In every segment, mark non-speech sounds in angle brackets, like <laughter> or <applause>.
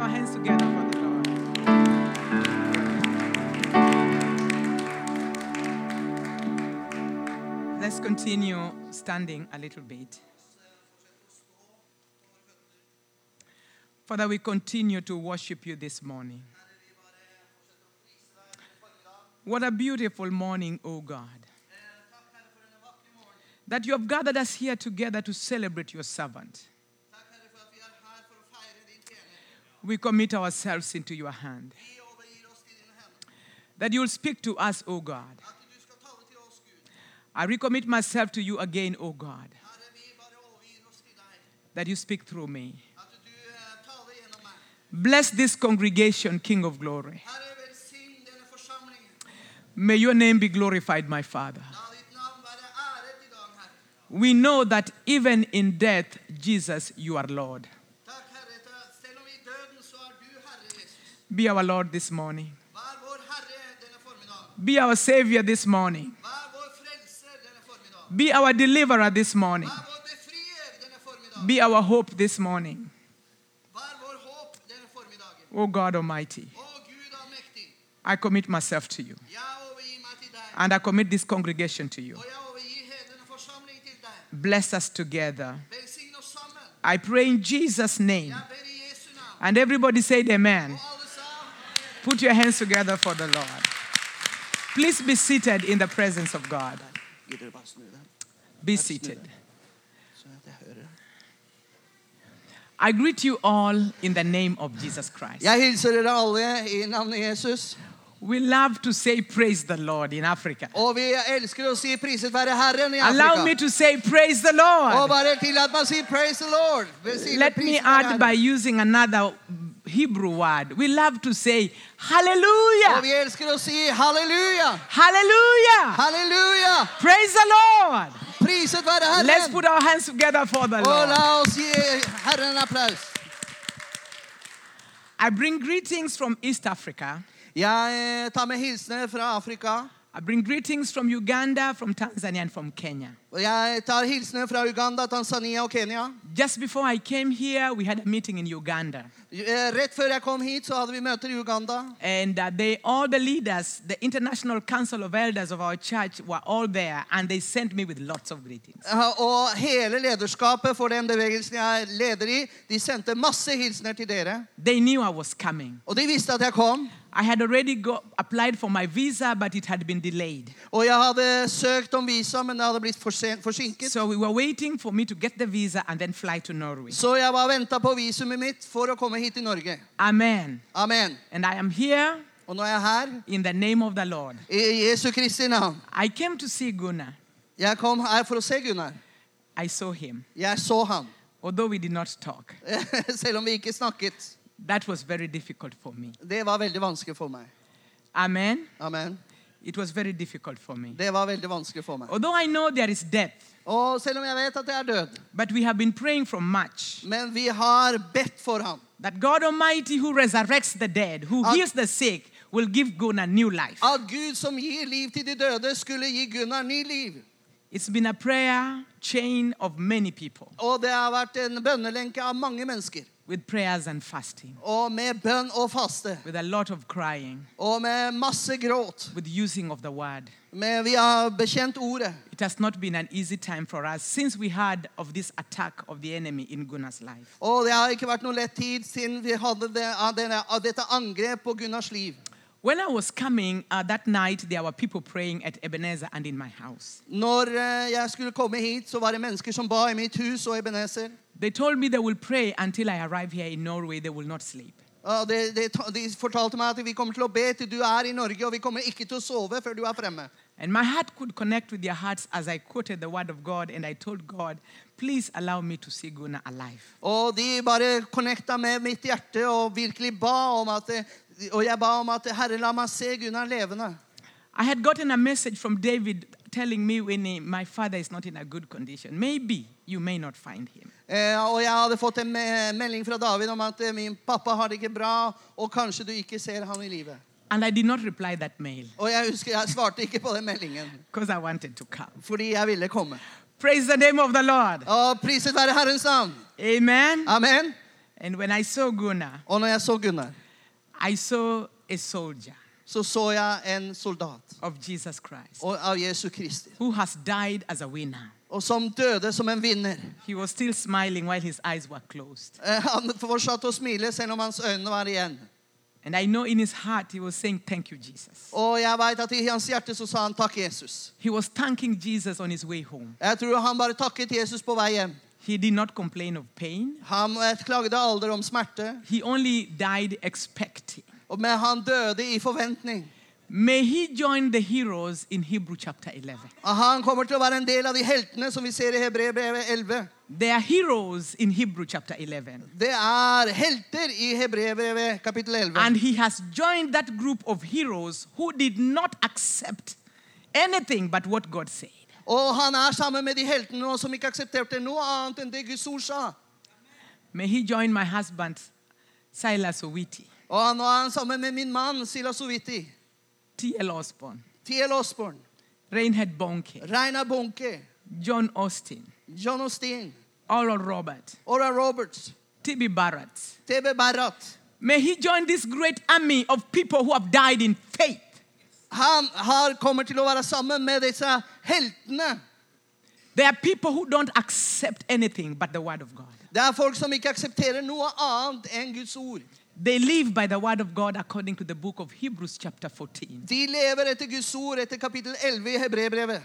our hands together for the Lord. Let's continue standing a little bit. Father, we continue to worship you this morning. What a beautiful morning, oh God. That you have gathered us here together to celebrate your servant. Takk, Herre, for at vi er her for å feire din tjener. We commit ourselves into your hand. That you will speak to us, O God. I recommit myself to you again, O God. That you speak through me. Bless this congregation, King of glory. May your name be glorified, my Father. We know that even in death, Jesus, you are Lord. Takk, Herre, til- selv om i døden så er du Herre Jesus. Be our Lord this morning. Vær vår Herre denne formiddagen. Be our Savior this morning. Vær vår frelser denne formiddagen. Be our deliverer this morning. Vær vår befrier denne formiddagen. Be our hope this morning. Vær vår håp denne formiddagen. O God Almighty, Å Gud allmektig, I commit myself to you. jeg overgir meg til deg. And I commit this congregation to you. Og jeg overgir hele denne forsamlingen til deg. Bless us together. Velsign oss sammen. I pray in Jesus' name. Jeg ber i Jesu navn. And everybody said amen. Og alle sa Put your hands together for the Lord. Please be seated in the presence of God. Gidder du bare snu deg, Be seated. så at jeg hører? I greet you all in the name of Jesus Christ. Jeg hilser dere alle i navnet Jesus. We love to say praise the Lord in Africa. Og vi elsker å si 'priset være Herren' i Allow me to say praise the Og Lord. bare tillat meg å si 'praise the Lord'. Let me add by using another Hebrew word. We love to say hallelujah. hallelujah. vi å si 'halleluja'. Hallelujah. Halleluja! Praise the Lord. Priset være Let's put our hands together for the Og Lord. la oss gi Herren en applaus. I bring greetings from East Africa. Jeg eh, tar med hilsener fra Afrika. I bring greetings from Uganda, from Tanzania, and from Kenya. Og jeg tar hilsener fra Uganda, Tanzania og Kenya. Just before I came here, we had a meeting in Uganda. Eh, Rett før jeg kom hit, så hadde vi møter i Uganda. And uh, they, all the leaders, the International Council of Elders of our church were all there, and they sent me with lots of greetings. Eh, Og hele lederskapet for den bevegelsen jeg leder i, de sendte masse hilsener til dere. They knew I was coming. Og de visste at jeg kom. I had already go, applied for my visa, but it had been delayed. Og jeg hadde søkt om visa, men det hadde blitt forsinket. So we were waiting for me to get the visa and then fly to Norway. Så jeg var venta på visumet mitt for å komme hit til Norge. Amen. Amen. And I am here Og nå er jeg her in the name of the Lord. i Jesu Kristi navn. I came to see Gunnar. Jeg kom her for å se Gunnar. I saw him, Jeg så han. although we did not talk. <laughs> Selv om vi ikke snakket. That was very difficult for me. Det var veldig vanskelig for meg. Amen. Amen. It was very difficult for me. Det var veldig vanskelig for meg. Although I know there is death, Og selv om jeg vet at er død, but we have been praying for much men vi har bedt for ham. that God Almighty, who resurrects the dead, who At- heals the sick, will give Gunnar new life. At Gud som gir liv til de døde, skulle gi Gunnar ny liv. It's been a prayer chain of many people Og det har vært en bønnelenke av mange mennesker. With prayers and fasting, Og med bønn og faste. with a lot of crying, Og med masse gråt. with using of the word. Men vi har bekjent ordet. It has not been an easy time for us since we heard of this attack of the enemy in Gunnar's life. Og det har ikke vært noe lett tid siden vi hadde det, av dette angrep på Gunnars liv. When I was coming uh, that night, there were people praying at Ebenezer and in my house. Når eh, jeg skulle komme hit, så var det mennesker som ba i mitt hus og Ebenezer. They told me they will pray until I arrive here in Norway. They will not sleep. Uh, de, de, de fortalte meg at vi kommer til å be til du er i Norge, og vi kommer ikke til å sove før du er fremme. And my heart could connect with their hearts as I quoted the word of God and I told God, please allow me to see Gunnar alive. Og de bare connecta med mitt hjerte og virkelig ba om at Og jeg ba om at Herre, la meg se Gunnar levende. I had gotten a message from David telling me when he- my father is not in a good condition. Maybe you may not find him. Eh, og jeg hadde fått en melding fra David om at eh, min pappa har det ikke bra, og kanskje du ikke ser ham i livet. And I did not reply that mail Og jeg husker jeg svarte ikke på den meldingen, because I wanted to come. fordi jeg ville komme. Praise the name of the Lord. Og priset være Herrens navn. Amen. Amen. And when I saw Gunnar, Og når jeg så Gunnar, I saw a soldier så så jeg en soldat of Jesus Christ og- av Jesu Kristi. who has died as a winner. Og som døde som en vinner. He was still smiling while his eyes were closed. Eh, Han fortsatte å smile selv om hans øyne var igjen. And I know in his heart he was saying, Thank you, Jesus. Og jeg vet at i hans hjerte så sa han takk, Jesus. He was thanking Jesus on his way home. Jeg tror han bare takket Jesus på vei hjem. He did not complain of pain, Han eh, klagde aldri om smerte, he only died expecting. og- men han døde i forventning. May he join the heroes in Hebrew chapter 11. Og Han kommer til å være en del av de heltene som vi ser i Hebreerbrevet 11. They are heroes in Hebrew chapter 11. Det er helter i Hebreerbrevet kapittel 11. And he has joined that group of heroes who did not accept anything but what God said. Og han er sammen med de heltene som ikke aksepterte noe annet enn det Guds ord sa. May he join my husband, Silas Owiti, Og nå er han sammen med min mann Silas Oviti, T.L. Osborn, T.L. Osborn, Reinhard Bonnke, Reina Bonnke, John Osteen, John Austin. Oral Robert, Ora Roberts, T.B. Barratt. T.B. Barratt. May he join this great army of people who have died in faith. Han har, kommer til å være sammen med disse heltene. There are people who don't accept anything but the word of God. Det er folk som ikke aksepterer noe annet enn Guds ord. They live by the word of God according to the book of Hebrews, chapter 14. De lever etter Guds ord etter kapittel 11 i Hebrebrevet.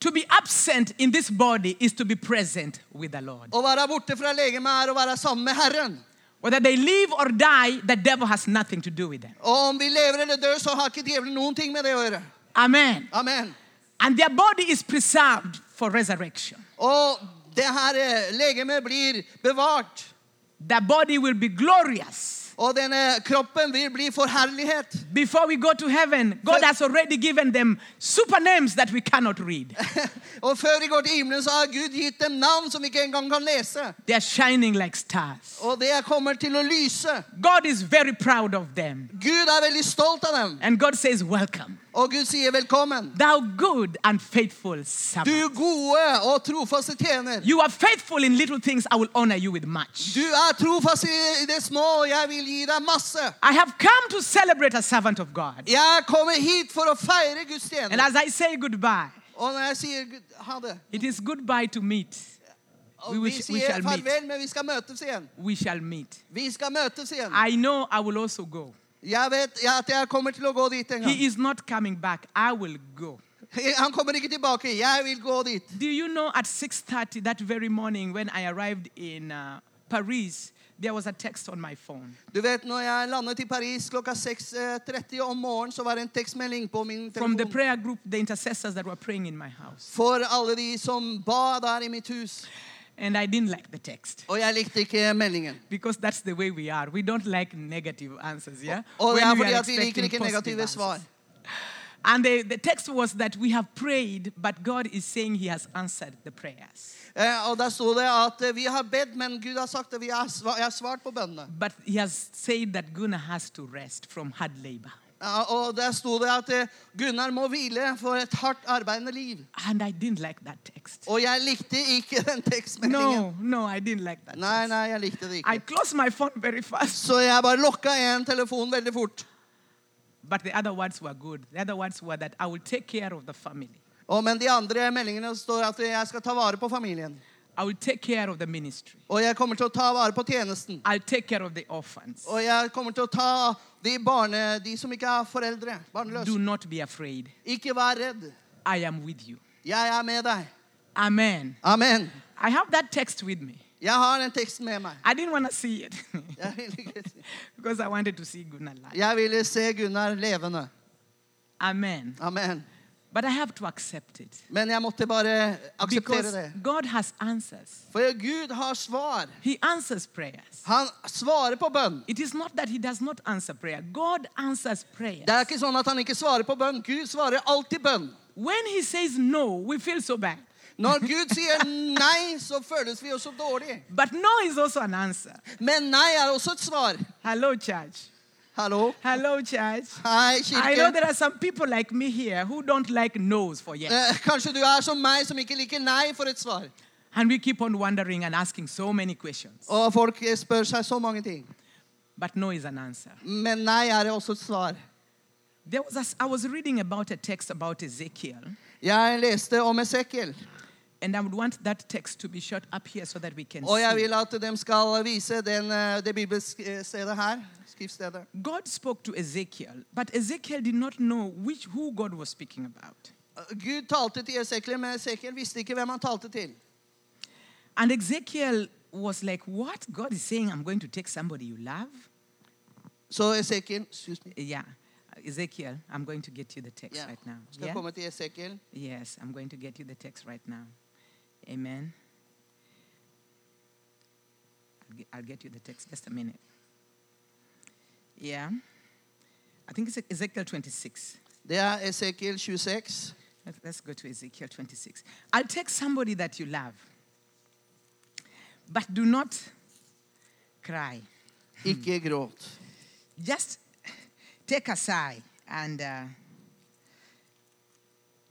To be absent in this body is to be present with the Lord. Å være borte fra legemet er å være sammen med Herren. Whether they live or die, the devil has nothing to do with them. Og om vi lever eller dør, så har ikke djevelen noen med det å gjøre. Amen. Amen. And their body is preserved for resurrection. Og det her eh, legemet blir bevart. Their body will be glorious. Og denne kroppen vil bli for herlighet. Before we go to heaven, God has already given them super names that we cannot read. <laughs> Og før de går til himmelen, så har Gud gitt dem navn som vi ikke engang kan lese. They are shining like stars. Og det kommer til å lyse. God is very proud of them. Gud er veldig stolt av dem. And God says, Welcome, Og Gud sier velkommen. thou good and faithful servant. Du gode og trofaste tjener. You are faithful in little things, I will honor you with much. Du er trofast i det små, og jeg vil gi deg masse. I have come to celebrate a servant of God. Jeg kommer hit for å feire Guds And as I say goodbye, Og når jeg sier ha det, it is goodbye to meet. We vi we shall meet. vi skal møtes igjen. We shall meet. Vi skal møtes igjen. I know I will also go. Jeg vet at jeg kommer til å gå dit en gang. He is not coming back. I will go. <laughs> Han kommer ikke tilbake. Jeg vil gå dit. Do you know at 6:30 that very morning when I arrived in uh, Paris, there was a text on my phone. Du vet, når jeg landet i Paris klokka 6.30 om morgenen, så var det en tekstmelding på min From the prayer group, the intercessors that were praying in my house. For alle de som ba der i mitt hus. And I didn't like the text Og jeg likte ikke meldingen. because that's the way we are. We don't like negative answers, yeah? Og det When er we fordi are at vi liker expecting ikke positive negative answers. svar. And the, the text was that we have prayed, but God is saying He has answered the prayers. Eh, og der sto det at eh, vi har bedt, men Gud har sagt at vi har, sva- jeg har svart på bønnene. But He has said that Gunnar has to rest from hard labor. Ja, og der sto det at eh, Gunnar må hvile for et hardt arbeidende liv. And I didn't like that text. Og jeg likte ikke den tekstmeldingen. No, no, I didn't like that. Nei, nei, jeg likte det I ikke. closed my phone very fast. Så jeg bare lukka en telefon veldig fort. But the other words were good. The other words were that I will take care of the family. Og, men de andre meldingene står at jeg skal ta vare på familien. I will take care of the ministry. Og jeg kommer til å ta vare på tjenesten. I'll take care of the orphans. Og jeg kommer til å ta de barne, de som ikke har foreldre. Do not be afraid. Ikke vær redd. I am with you. Jeg er med deg. Amen. Amen. I have that text with me. Jeg har den teksten med meg. I didn't want to see it <laughs> Jeg ville, ikke, <laughs> because I wanted to see Gunnar live. jeg ville se Gunnar levende. Amen. Amen. But I have to accept it Men jeg måtte bare akseptere because det. God has answers. For Gud har svar. He answers prayers. Han svarer på bønn. It is not that He does not answer prayer. God answers prayers. Det er ikke sånn at han ikke svarer på bønn. Gud svarer alltid bønn. When He says no, we feel so bad. Når <laughs> Gud sier nei, så føles vi også dårlig. But no is also an answer. Men nei er også et svar. Hello, church. Hallo? Hello, church. Hei, I know there are some people like me here who don't like no's for yes. Eh, Kanskje du er som meg, som ikke liker nei for et svar. And we keep on wondering and asking so many questions. Og folk spør seg så mange ting. But no is an answer. Men nei er også et svar. There was a I was reading about a text about Ezekiel, Jeg leste om Esekiel, and I would want that text to be shot up here so that we can og jeg see. vil at de skal vise den, eh, det bibelstedet her. Skriftstedet. God spoke to Ezekiel, but Ezekiel did not know which, who God was speaking about. Gud talte til Esekiel, men Esekiel visste ikke hvem han talte til. And Ezekiel was like, What? God is saying, I'm going to take somebody you love? Så Esekiel excuse me, Yeah. Ezekiel, I'm going to get you the text ja, right now. skal Yeah? komme til Esekiel. Yes, I'm going to get you the text right now. Amen. I'll get, you the text. Just a minute. Yeah. I think it's Ezekiel 26. There, er Esekiel 26. Let's, let's go to Ezekiel 26. I'll take somebody that you love, but do not cry. Ikke gråt. Just take a sigh and uh,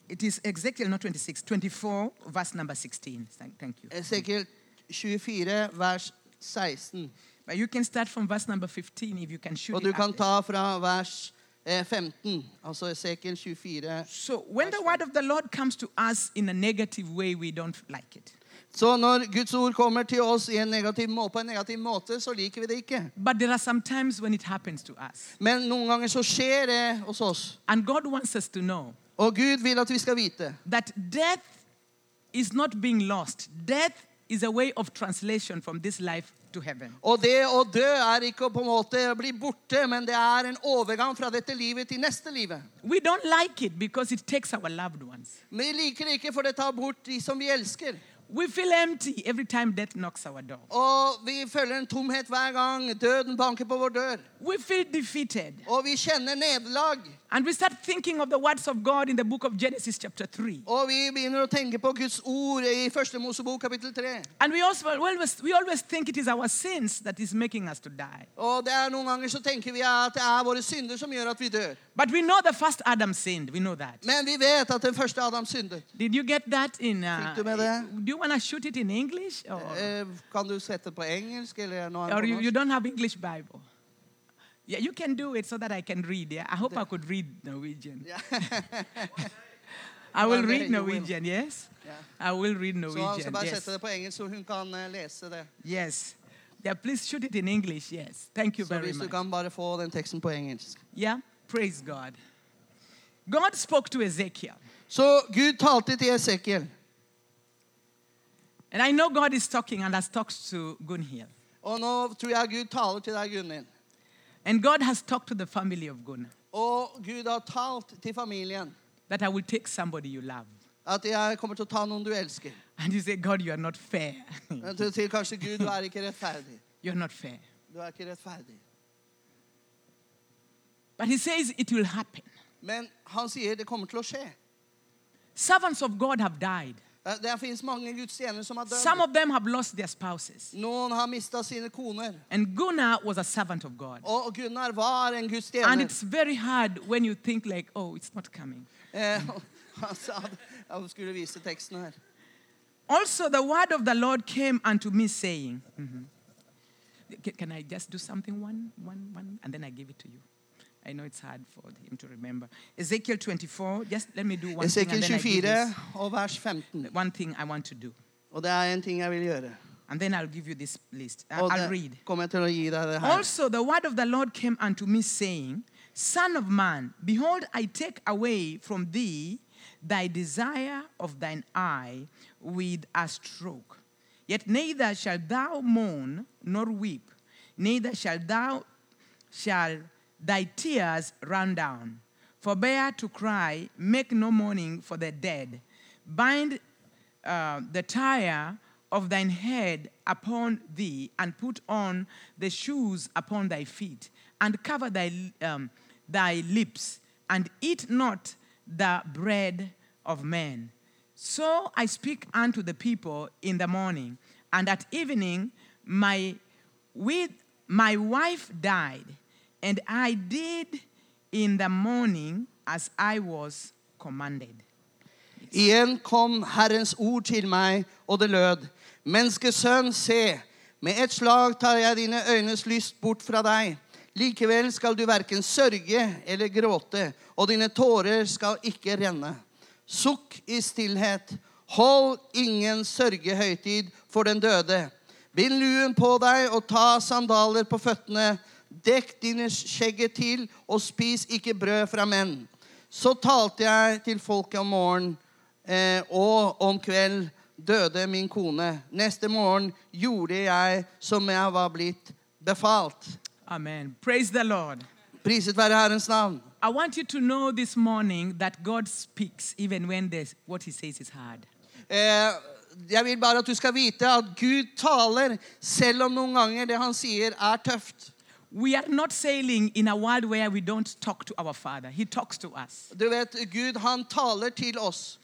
it is Ezekiel not 26, 24, verse number 16. Thank, thank you. Ezekiel 24, vers 16. But you can start from verse number 15 if you can shoot Og du kan ta fra vers eh, 15, altså Esekiel 24. So when the word of the Lord comes to us in a negative way, we don't like it. Så når Guds ord kommer til oss en negativ på en negativ måte, så liker vi det ikke. But there are some times when it happens to us. Men noen ganger så skjer det hos oss. And God wants us to know Og Gud vil at vi skal vite that death is not being lost. Death is a way of translation from this life to heaven. Og det å dø er ikke å på en måte bli borte, men det er en overgang fra dette livet til neste livet. We don't like it because it takes our loved ones. Vi liker det ikke, for det tar bort de som vi elsker. We feel empty every time death knocks our door. Og vi føler en tomhet hver gang døden banker på vår dør. We feel defeated. Og vi kjenner nederlag. And we start thinking of the words of God in the book of Genesis, chapter 3. Og vi begynner å tenke på Guds ord i første Mosebok kapittel 3. And we also we always, we always think it is our sins that is making us to die. Og det er noen ganger så tenker vi at det er våre synder som gjør at vi dør. But we know the first Adam sinned. We know that. Men vi vet at den første Adam syndet. Did you get that in? Uh, Fikk du med det? do you want to shoot it in English, or, Eh, Kan du sette på engelsk eller noe annet? or på you, you don't have English Bible? Yeah, you can do it so that I can read. Yeah, I hope I could read Norwegian. Yeah. <laughs> I will read. Norwegian. Yes, Yeah. I will read Så skal Norwegian. bare Yes, sette det på engelsk, så hun kan eh, lese det. yes. Yeah, please shoot it in English. Yes, thank you so very hvis du much. kan bare få den teksten på engelsk. Yeah, praise God. God spoke to Ezekiel, Så Gud talte til Ezekiel. and I know God is talking and has talked to Gunhild, Og nå tror jeg Gud taler til deg, Gunhild. And God has talked to the family of Gunnar Og Gud har talt til familien that I will take somebody you love. at jeg kommer til å ta noen du elsker. And you say, God, you are not fair. <laughs> Men til, til kanskje Gud, du er ikke rettferdig. <laughs> You're not fair. Du er ikke rettferdig. But he says it will happen. Men han sier det kommer til å skje. Servants of God have died. Eh, Det finnes mange Guds tjenere som har Some dødd. of them have lost their spouses. Noen har mista sine koner. And Gunnar was a servant of God. Og Gunnar var en Guds And it's very hard when you think like, oh, it's not coming. Eh, <laughs> at jeg skulle vise teksten her. Also, the word of the Lord came unto me saying, Mhm. Ca- Can I just do something one, one, one, and then I give it to you? I know it's hard for him to remember. Ezekiel 24, just let me do one thing, and then I 24 og vers 15. One thing I want to do. Og det er en ting jeg vil gjøre. And then I'll give you this list. I, I'll read. kommer jeg til å gi deg det her. Also, the word of the Lord came unto me, saying, Son of man, behold, I take away from thee thy desire of thine eye with a stroke. Yet neither shalt thou mourn nor weep, neither shalt thou shall thy tears run down. Forbear to cry, make no mourning for the dead. Bind uh, the tire of thine head upon thee, and put on the shoes upon thy feet, and cover thy, um, thy lips, and eat not the bread of men. So I speak unto the people in the morning, and at evening my with my wife died, and I did in the morning as I was commanded. Igjen kom Herrens ord til meg, og det lød. Menneskesønn, se, med et slag tar jeg dine øynes lyst bort fra deg. Likevel skal du verken sørge eller gråte, og dine tårer skal ikke renne. Sukk i stillhet. Hold ingen sørgehøytid for den døde. Bind luen på deg og ta sandaler på føttene. Dekk dine skjegget til, og spis ikke brød fra menn. Så talte jeg til folket om morgenen, eh, og om kveld døde min kone. Neste morgen gjorde jeg som jeg var blitt befalt. Amen. Praise the Lord. Priset være Herrens navn. I want you to know this morning that God speaks even when this, what he says is hard. Eh, jeg vil bare at du skal vite at Gud taler, selv om noen ganger det han sier, er tøft. We are not sailing in a world where we don't talk to our Father. He talks to us. Du vet, Gud han taler til oss.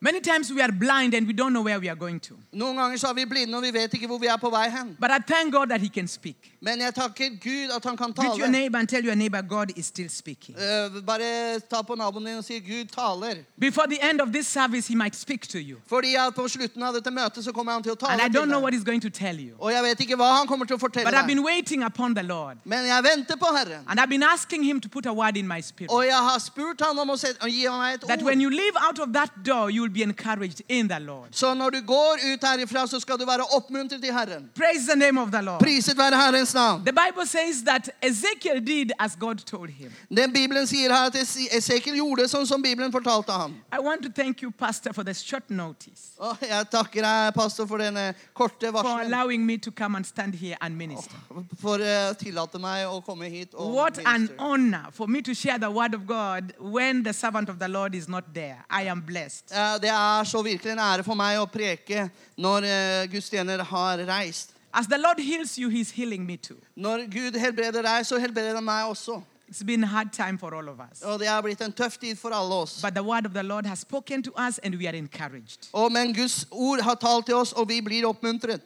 Many times we are blind and we don't know where we are going to. Noen ganger så er vi blinde, og vi vet ikke hvor vi er på vei hen. But I thank God that He can speak. Men jeg takker Gud at han kan Greet your neighbor and tell your neighbor God is still speaking. Eh, bare ta på naboen din og si 'Gud taler'. Before the end of this service, He might speak to you. Fordi at på slutten av dette møtet så kommer han til å And I don't know what. He's going to tell you. Og jeg vet ikke hva han kommer til å fortelle But I've been waiting upon the Lord. Men jeg venter på Herren. And I've been asking Him to put a word in my spirit. Og jeg har spurt han om å, gi meg et That when you leave out of that door, you will be encouraged in the Lord. Så når du går ut herifra, så skal du være oppmuntret i Herren. Praise the name of the Lord. Priset være Herrens navn. The Bible says that Ezekiel did as God told him. Den Bibelen sier her at Ezekiel gjorde sånn som Bibelen fortalte ham. I want to thank you, Pastor, for the short notice, Oh, jeg takker deg, pastor, for denne korte for allowing me to come and stand here and minister. For å tillate meg å komme hit og What an honor for me to share the word of God when the servant of the Lord is not there. I am blessed. Eh, Det er så virkelig en ære for meg å preke når eh, Guds tjener har reist. As the Lord heals you, He's healing me too. Når Gud helbreder deg, så helbreder han meg også. It's been a hard time for all of us. Og det har blitt en tøff tid for alle oss. But the word of the Lord has spoken to us and we are encouraged. Og, men Guds ord har talt til oss, og vi blir oppmuntret.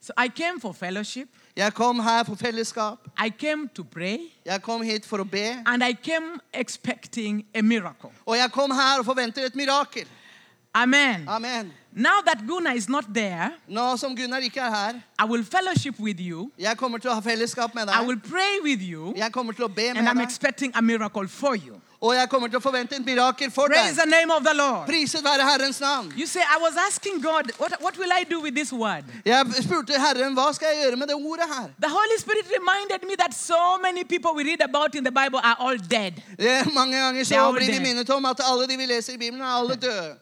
So I came for fellowship. Jeg kom her for fellesskap. I came to pray. Jeg kom hit for å be. And I came expecting a miracle. Og jeg kom her og forventer et mirakel. Amen. Amen. Now that Gunnar is not there, Nå som Gunnar ikke er her, I will fellowship with you. jeg kommer til å ha fellesskap med I will pray with you. Jeg kommer til å be And med I'm deg. expecting a miracle for you. Og jeg kommer til å forvente et mirakel for Praise deg. the name of the Lord. Priset være Herrens navn. You say, I was asking God, what, what will I do with this word? Jeg spurte Herren, hva skal jeg gjøre med det ordet her? The Holy Spirit reminded me that so many people we read about in the Bible are all dead, Eh, Mange ganger Det så er jo blir vi minnet om at alle de vi leser i Bibelen, er alle døde.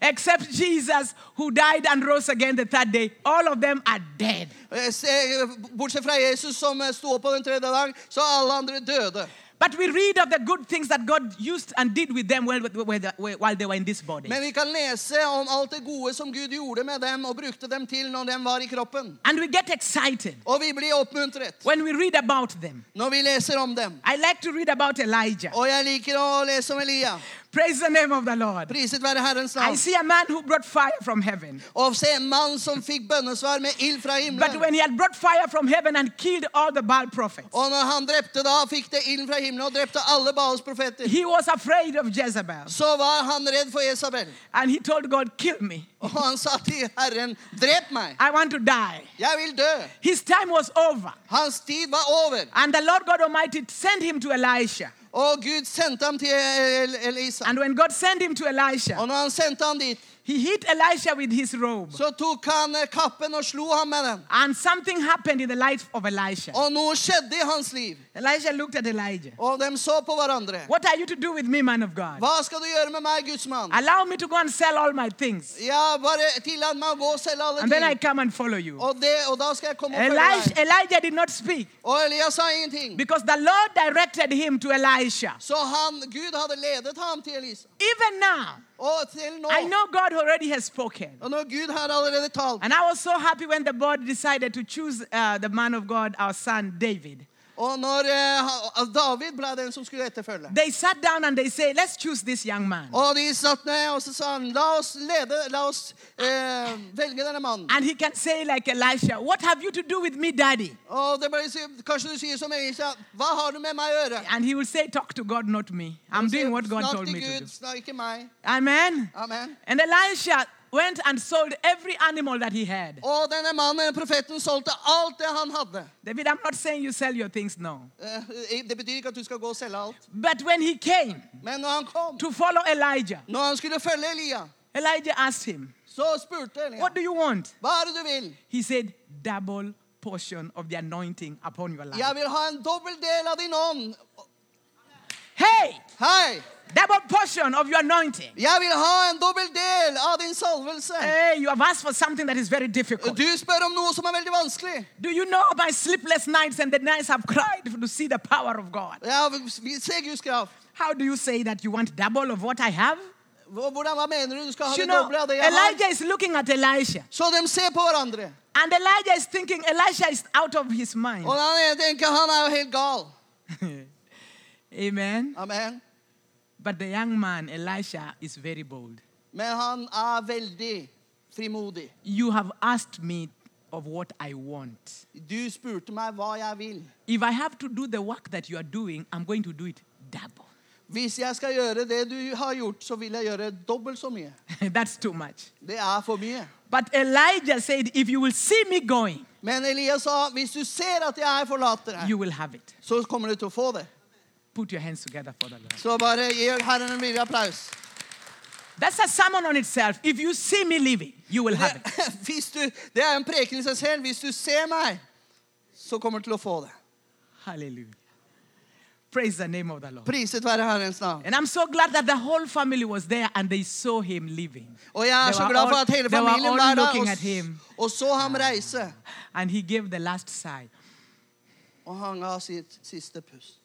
Except Jesus, who died and rose again the third day. All of them are dead. Eh, Bortsett fra Jesus som eh, sto opp på den tredje dag, så er alle andre døde. But we read of the good things that God used and did with them while, while they were in this body. Men vi kan lese om alt det gode som Gud gjorde med dem og brukte dem til når de var i kroppen. And we get excited Og vi blir when we read about them. når vi leser om dem. I like to read about Elijah. Og jeg liker å lese om Elia. Praise the name of the Lord. Priset være Herrens I see a man who brought fire from heaven. Og se en mann som fikk bønnesvar med ild fra But when he had brought fire from heaven and killed all the Baal prophets, Og når han drepte da, fikk det ild fra himmelen og drepte alle Baals profeter, he was afraid of Jezebel. så var han redd for Jesabel. And he told God, Kill me. Og han sa til Herren, drep meg. I want to die. Jeg vil dø. His time was over. Hans tid var over. And the Lord God Almighty sent him to Elisha. Og Gud sendte ham til El- Elisa. And when God sent him to Elisha, Og når han sendte ham dit, he hit Elisha with his robe. så tok han eh, kappen og slo ham med den. And something happened in the life of Elisha. Og noe skjedde i hans liv. Elisha looked at Elijah. Og de så på hverandre. What are you to do with me, man of God? Hva skal du gjøre med meg, Guds mann? Allow me to go and sell all my things. Ja, bare tillat meg å gå og selge alle And then I come and follow you. Og, det, og da skal jeg komme og følge Elijah, deg. Elijah did not speak Og Elias sa ingenting. because the Lord directed him to Elisha. Så han, Gud hadde ledet ham til Elisa. Even now, Og til nå. I know God already has spoken. Og når Gud har allerede talt. And I was so happy when the board decided to choose uh, the man of God, our son David. Og når eh, David ble den som skulle etterfølge. they sat down and they say, Let's choose this young man. Og de satt ned og så sa han, la oss lede, la oss eh, velge denne mannen. And he can say, like Elisha, What have you to do with me, daddy? Og det si- kanskje du sier som Elisha, hva har du med meg å gjøre? And he will say, Talk to God, not me. I'm doing what God told me to Gud, do. snakk ikke meg. Amen. Amen. And Elisha went and sold every animal that he had. Og denne mannen, profeten, solgte alt det han hadde. David, I'm not saying you sell your things, no. Eh, Det betyr ikke at du skal gå og selge alt. But when he came Men når han kom, to follow Elijah, når han skulle følge Elia, Elijah asked him, så spurte Elia, What do you want? hva er det du vil? He said, Double portion of the anointing upon your life. Jeg vil ha en dobbel del av din ånd. Hey, Hei! Double portion of your anointing. Jeg vil ha en dobbel del av din salvelse. Hey, you have asked for something that is very difficult. Du spør om noe som er veldig vanskelig. Do you know my sleepless nights and the nights I've cried to see the power of God? Ja, vi ser Guds kraft. How do you say that you want double of what I have? Hvordan, hva mener du? Du skal ha You det know, doble av det jeg har. Elijah is looking at Elisha, Så de ser på hverandre. and Elijah is thinking Elisha is out of his mind. Og han er- tenker han er jo helt gal. <laughs> Amen. Amen. But the young man, Elisha, is very bold. Men han er veldig frimodig. You have asked me of what I want. Du spurte meg hva jeg vil. If I have to do the work that you are doing, I'm going to do it double. Hvis jeg skal gjøre det du har gjort, så vil jeg gjøre dobbelt så mye. <laughs> That's too much. Det er for mye. But Elijah said, If you will see me going, Men Elias sa, hvis du ser at jeg forlater deg, you will have it. så kommer du til å få det. Put your hands together for the Lord. Så bare gi Herren en villig applaus. That's a sermon on itself. If you see me living, you will have it. <laughs> Hvis du, det er en preken i seg selv. Hvis du ser meg, så kommer du til å få det. Hallelujah. Praise the name of the Lord. Priset være Herrens navn. And I'm so glad that the whole family was there and they saw him living. Og jeg er They så glad for all- at hele familien var der og, at him. og så ham reise. And he gave the last sigh Og han ga sitt siste pust.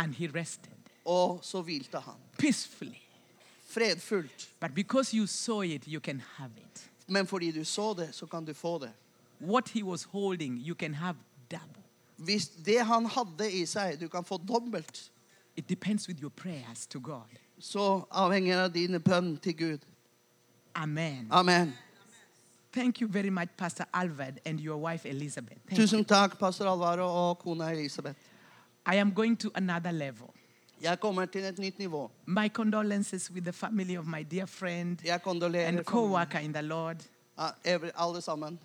And he rested Og så hvilte han. peacefully. Fredfullt. But because you saw it, you can have it. Men fordi du så det, så kan du få det. What he was holding, you can have double. Hvis det han hadde i seg, du kan få dobbelt, It depends with your prayers to God. så avhenger av dine bønn til Gud. Amen. Amen. Thank you very much, Pastor Alvard and your wife Elizabeth. Thank Tusen takk, pastor Alvaro og kona Elisabeth. I am going to another level. Jeg kommer til et nytt nivå. My condolences with the family of my dear friend and co-worker in the Lord, Ja, evre- alle sammen.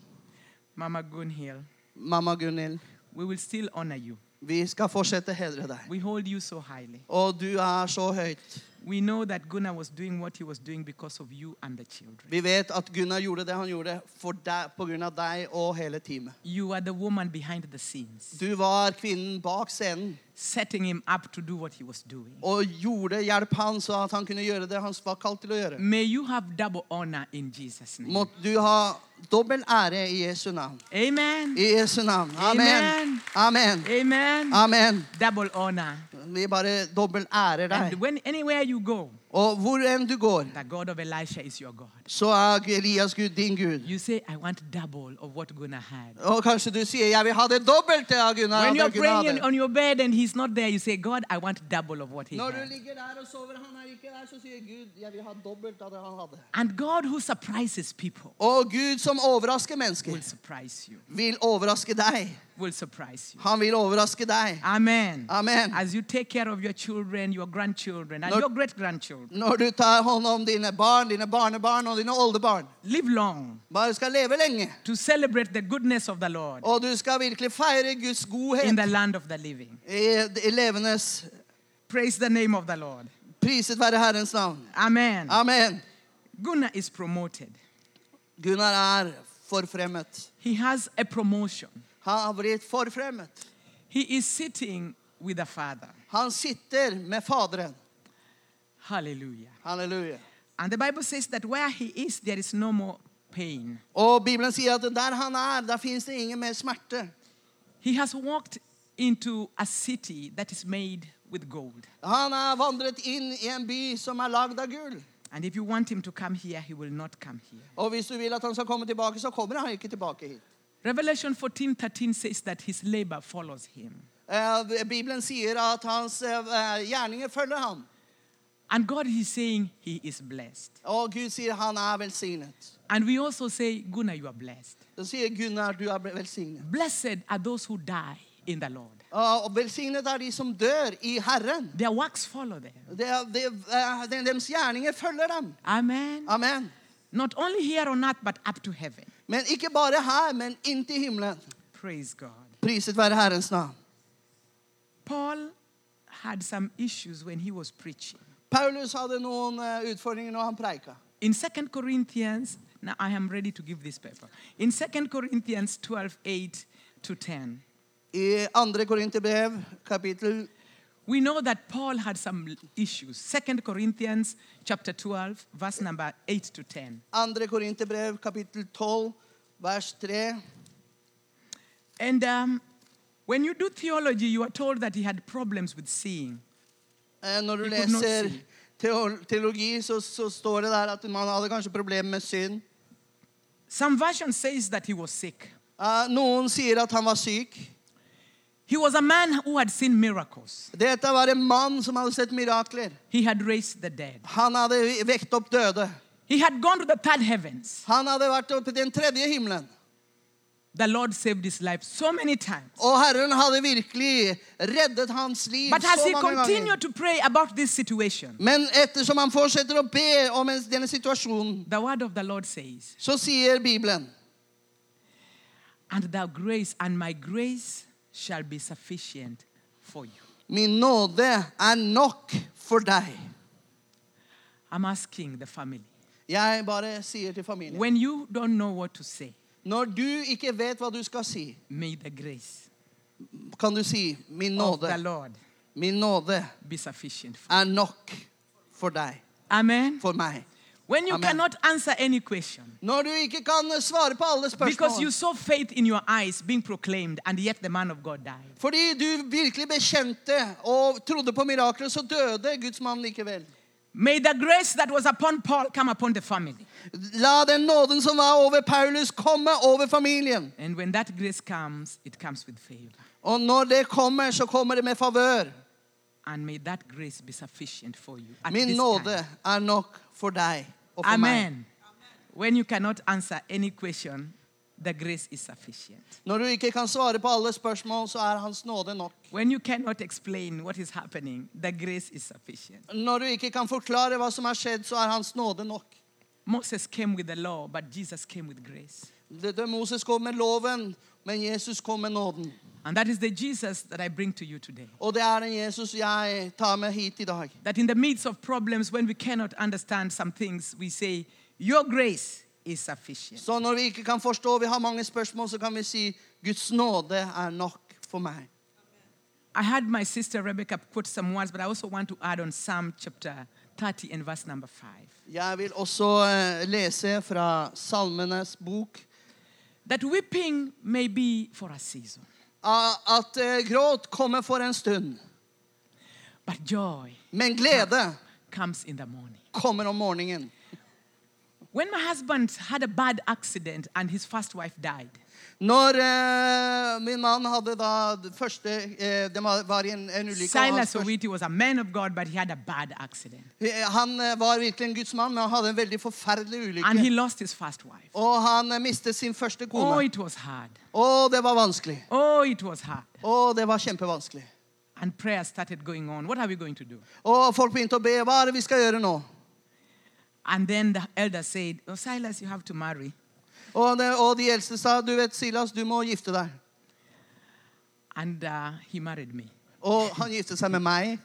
Mama Gunhild. Mamma Gunhild, We will still honor you. vi skal fortsette å hedre deg. We hold you so highly. Og du er så høyt. We know that Gunnar was doing what he was doing because of you and the children. Vi vet at Gunnar gjorde det han gjorde for deg, på grunn av deg og hele teamet. You are the woman behind the scenes, Du var kvinnen bak scenen setting him up to do what he was doing. og gjorde hjelp han så at han kunne gjøre det han var kalt til å gjøre. May you have double honor in Jesus' name. Måtte du ha dobbel ære i Jesu navn. Amen. I Jesu navn. Amen. Amen. Amen. Amen. Double honor. Vi bare dobbel ærer And deg. when anywhere you go, Og hvor enn du går, the God of Elisha is your God. så er Elias Gud din Gud. You say, I want double of what Gunnar had. Og kanskje du sier 'jeg vil ha det dobbelte av Gunnar'. When you're Gunnar praying hadde. on your bed and he's not there, you say, God, I want double of what he Når du had. ligger der og sover, han er ikke der, så sier Gud 'jeg vil ha dobbelt av det han hadde'. And God who surprises people Og Gud som overrasker mennesker, will surprise you. vil overraske deg. Will surprise you. Han vil overraske deg. Amen. Amen. As you take care of your children, your grandchildren, and Lord- your great grandchildren, Når du tar hånd om dine barn, dine barnebarn og dine oldebarn, live long bare skal leve lenge. to celebrate the goodness of the Lord Og du skal virkelig feire Guds in the land of the living. i, i Praise the name of the Lord. Priset være Herrens navn. Amen. Amen. Gunnar is promoted. Gunnar er forfremmet. He has a promotion. Han har blitt forfremmet. He is sitting with the Father. Han sitter med Faderen. Hallelujah. Hallelujah. And the Bible says that where he is, there is no more pain. Og Bibelen sier at der han er, der det ingen mer smerte. He has walked into a city that is made with gold. Han er vandret inn i en by som er lagd av gull. And if you want him to come here, he will not come here. Og hvis du vil at han skal komme tilbake, så kommer han ikke tilbake hit. Revelation 14 13 says that his labor follows him. Eh, Bibelen sier at hans eh, gjerninger følger ham. And God is saying he is blessed. Og Gud sier han er velsignet. And we also say, Gunnar, you are blessed. Da sier Gunnar du er velsignet. Blessed are those who die in the Lord. Og velsignet er de som dør i Herren. Their works follow them. Det, eh, de- Deres gjerninger følger dem. Amen. Amen. Not only here on earth, but up to heaven. Men ikke bare her, men inntil himmelen. Praise God. Priset være Herrens navn. Paul had some issues when he was preaching. Paulus hadde noen eh, utfordringer når han preika. In 2 Corinthians, now I am ready to give this paper. In 2 Corinthians 12, 8 to 10, I 2. Korinterbrev, kapittel we know that Paul had some issues. 2 Corinthians chapter 12, verse number 8 to 10. 2. Korinterbrev, kapittel 12, vers 3. And um, when you do theology, you are told that he had problems with seeing. Eh, Når du leser teologi, så, så står det der at man hadde kanskje problemer med synd. Some version says that he was sick. Eh, Noen sier at han var syk. He was a man who had seen miracles. Dette var en mann som hadde sett mirakler. He had raised the dead. Han hadde vekt opp døde. He had gone to the third heavens. Han hadde vært oppe i den tredje himmelen. The Lord saved his life so many times. Og Herren hadde virkelig reddet hans liv But as så he mange ganger. continued to pray about this situation, Men ettersom han fortsetter å be om en- denne situasjonen, the word of the Lord says, så sier Bibelen And thou grace and my grace shall be sufficient for you. Min nåde er nok for deg. I'm asking the family. Jeg bare sier til familien When you don't know what to say, Når du ikke vet hva du skal si, may the grace kan du si 'Min of the nåde, Lord min nåde be sufficient for er nok for deg, Amen. for meg'. When you Amen. cannot answer any question Når du ikke kan svare på alle because you saw faith in your eyes being proclaimed and yet the man of God died. fordi du virkelig bekjente og trodde på mirakler, så døde Guds mann likevel. May the grace that was upon Paul come upon the family. La den nåden som var over Paulus, komme over familien. And when that grace comes, it comes with favor. Og når det kommer, så kommer det med favør. And may that grace be sufficient for you. At Min this nåde time. er nok for deg og for meg. Amen. When you cannot answer any question, the grace is sufficient. Når du ikke kan svare på alle spørsmål, så er Hans nåde nok. When you cannot explain what is happening, the grace is sufficient. Når du ikke kan forklare hva som har skjedd, så er Hans nåde nok. Moses came with the law, but Jesus came with grace. Det, det Moses kom med loven, men Jesus kom med nåden. And that is the Jesus that I bring to you today. Og det er den Jesus jeg tar med hit i dag. That in the midst of problems, when we cannot understand some things, we say, Your grace is sufficient. Så når vi ikke kan forstå, vi har mange spørsmål, så kan vi si Guds nåde er nok for meg. I had my sister Rebecca quote some words, but I also want to add on Psalm chapter 30 and verse number 5. Jeg vil også eh, lese fra Salmenes bok That weeping may be for a season, a- at eh, gråt kommer for en stund, but joy men glede comes in the morning. kommer om morgenen. When my husband had a bad accident and his first wife died, Når uh, min mann hadde da første uh, Det var, i en, en ulykke. Silas Owiti was a man of God, but he had a bad accident. Eh, Han var virkelig en Guds mann, men han hadde en veldig forferdelig And he ulykke. lost his first wife. Og han mistet sin første Oh, kone. it was hard. Og det var vanskelig. Oh, it was hard. Og det var kjempevanskelig. And prayer started going on. What are we going to do? Og folk begynte å be. Hva er det vi skal gjøre nå? And then the elder said, Oh, Silas, you have to marry. Og, det, og de eldste sa, du vet, Silas, du må gifte deg. And uh, he married me. Og han giftet seg med meg.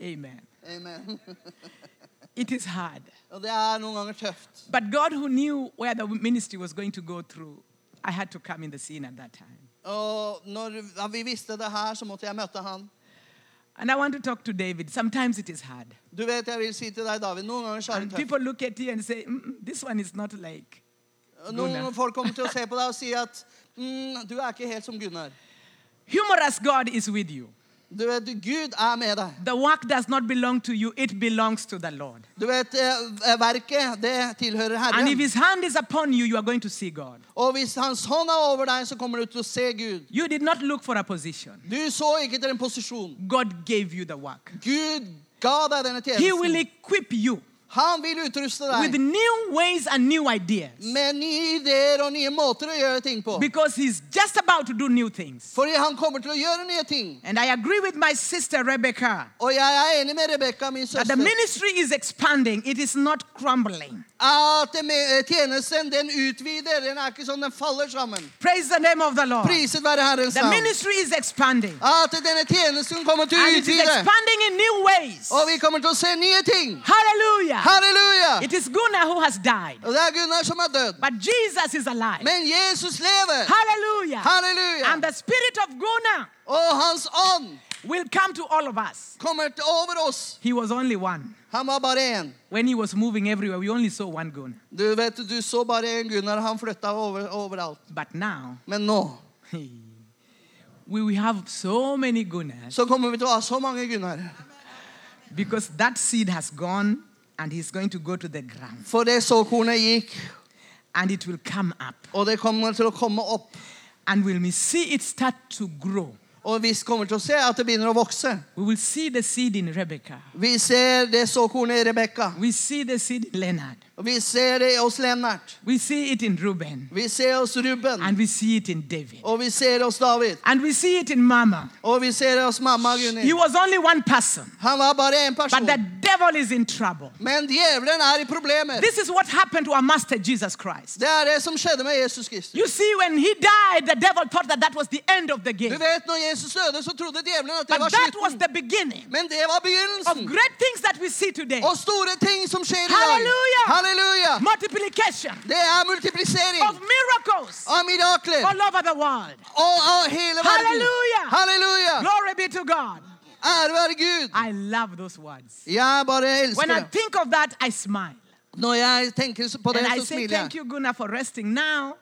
Amen. Amen. It is hard. Og det er noen ganger tøft. But God, who knew where the ministry was going to go through, I had to come in the scene at that time. Og når vi visste det her, så måtte jeg møte han. And I want to talk to David. Sometimes it is hard. Du vet, jeg vil si til deg, David, noen ganger så er And det tøft. people look at you and say, "Mm, mm, This one is not like. Noen Gunnar. folk kommer til å se på deg og si at mm, du er ikke helt som Gunnar. Humorous God is with you. Du vet, Gud er med deg. The work does not belong to you, it belongs to the Lord. Du vet, eh, Verket, det tilhører And if his hand is upon you, you are going to see God. Og hvis Hans hånd er over deg, så kommer du til å se Gud. You did not look for a position. Du så ikke etter en posisjon. God gave you the work. Gud ga deg denne He will equip you Han vil utruste with new ways and new ideas med nye ideer og nye måter å gjøre ting på. because he's just about to do new things. Fordi han kommer til å gjøre nye ting. And I agree with my sister Rebecca Og jeg er enig med Rebekka, min that the ministry is expanding, it is not crumbling. at med- tjenesten den utvider. Den er ikke sånn den faller sammen. Praise the name of the Lord. Priset være Herrens The ministry is expanding. At denne tjenesten kommer til å And it is expanding in new ways. Og vi kommer til å se nye ting. Hallelujah. Halleluja! It is Gunnar who has died, Og det er Gunnar som er død. but Jesus is alive. Men Jesus lever. Hallelujah. Halleluja! And the spirit of Gunnar Og hans ånd will come to all of us. kommer til over oss. He was only one. Han var bare én. When he was moving everywhere, we only saw one Gunnar. Du vet, du så bare en Gunnar. Han flytta over, overalt. But now, Men nå we will have so many Gunnars så kommer vi til å ha så mange Gunnar. because that seed has gone and he's going to go to the ground For det såkornet gikk, and it will come up. og det kommer til å komme opp. And will we see it start to grow? Og vi kommer til å se at det begynner å vokse. We will see the seed in Rebecca. Vi ser det såkornet i Rebekka. We see the seed in Leonard. Og vi ser det hos Lennart. We see it in Reuben. Vi ser hos Ruben. And we see it in David. Og vi ser hos David. And we see it in Mama. Og vi ser det hos mamma He was only one person, Han var én but person. the devil is in trouble. Men djevelen er i problemer. This is what happened to our master Jesus Christ. Det er det som skjedde med Jesus Kristus. You see, when he died, the devil thought that that was the end of the Du game. vet, når Jesus døde, så trodde djevelen at det var But that was the beginning Men det var of great things that we see today. Og store ting som skjer i dag. Halleluja! Halleluja! Multiplication Det er multiplisering of miracles av mirakler all over the world. og av hele verden. Halleluja! Halleluja! Glory be to God. Ære være Gud. I love those words. Jeg bare When I think of that, I smile. Når jeg tenker på det, And I say, smiler Thank you, Gunnar, for resting. Now,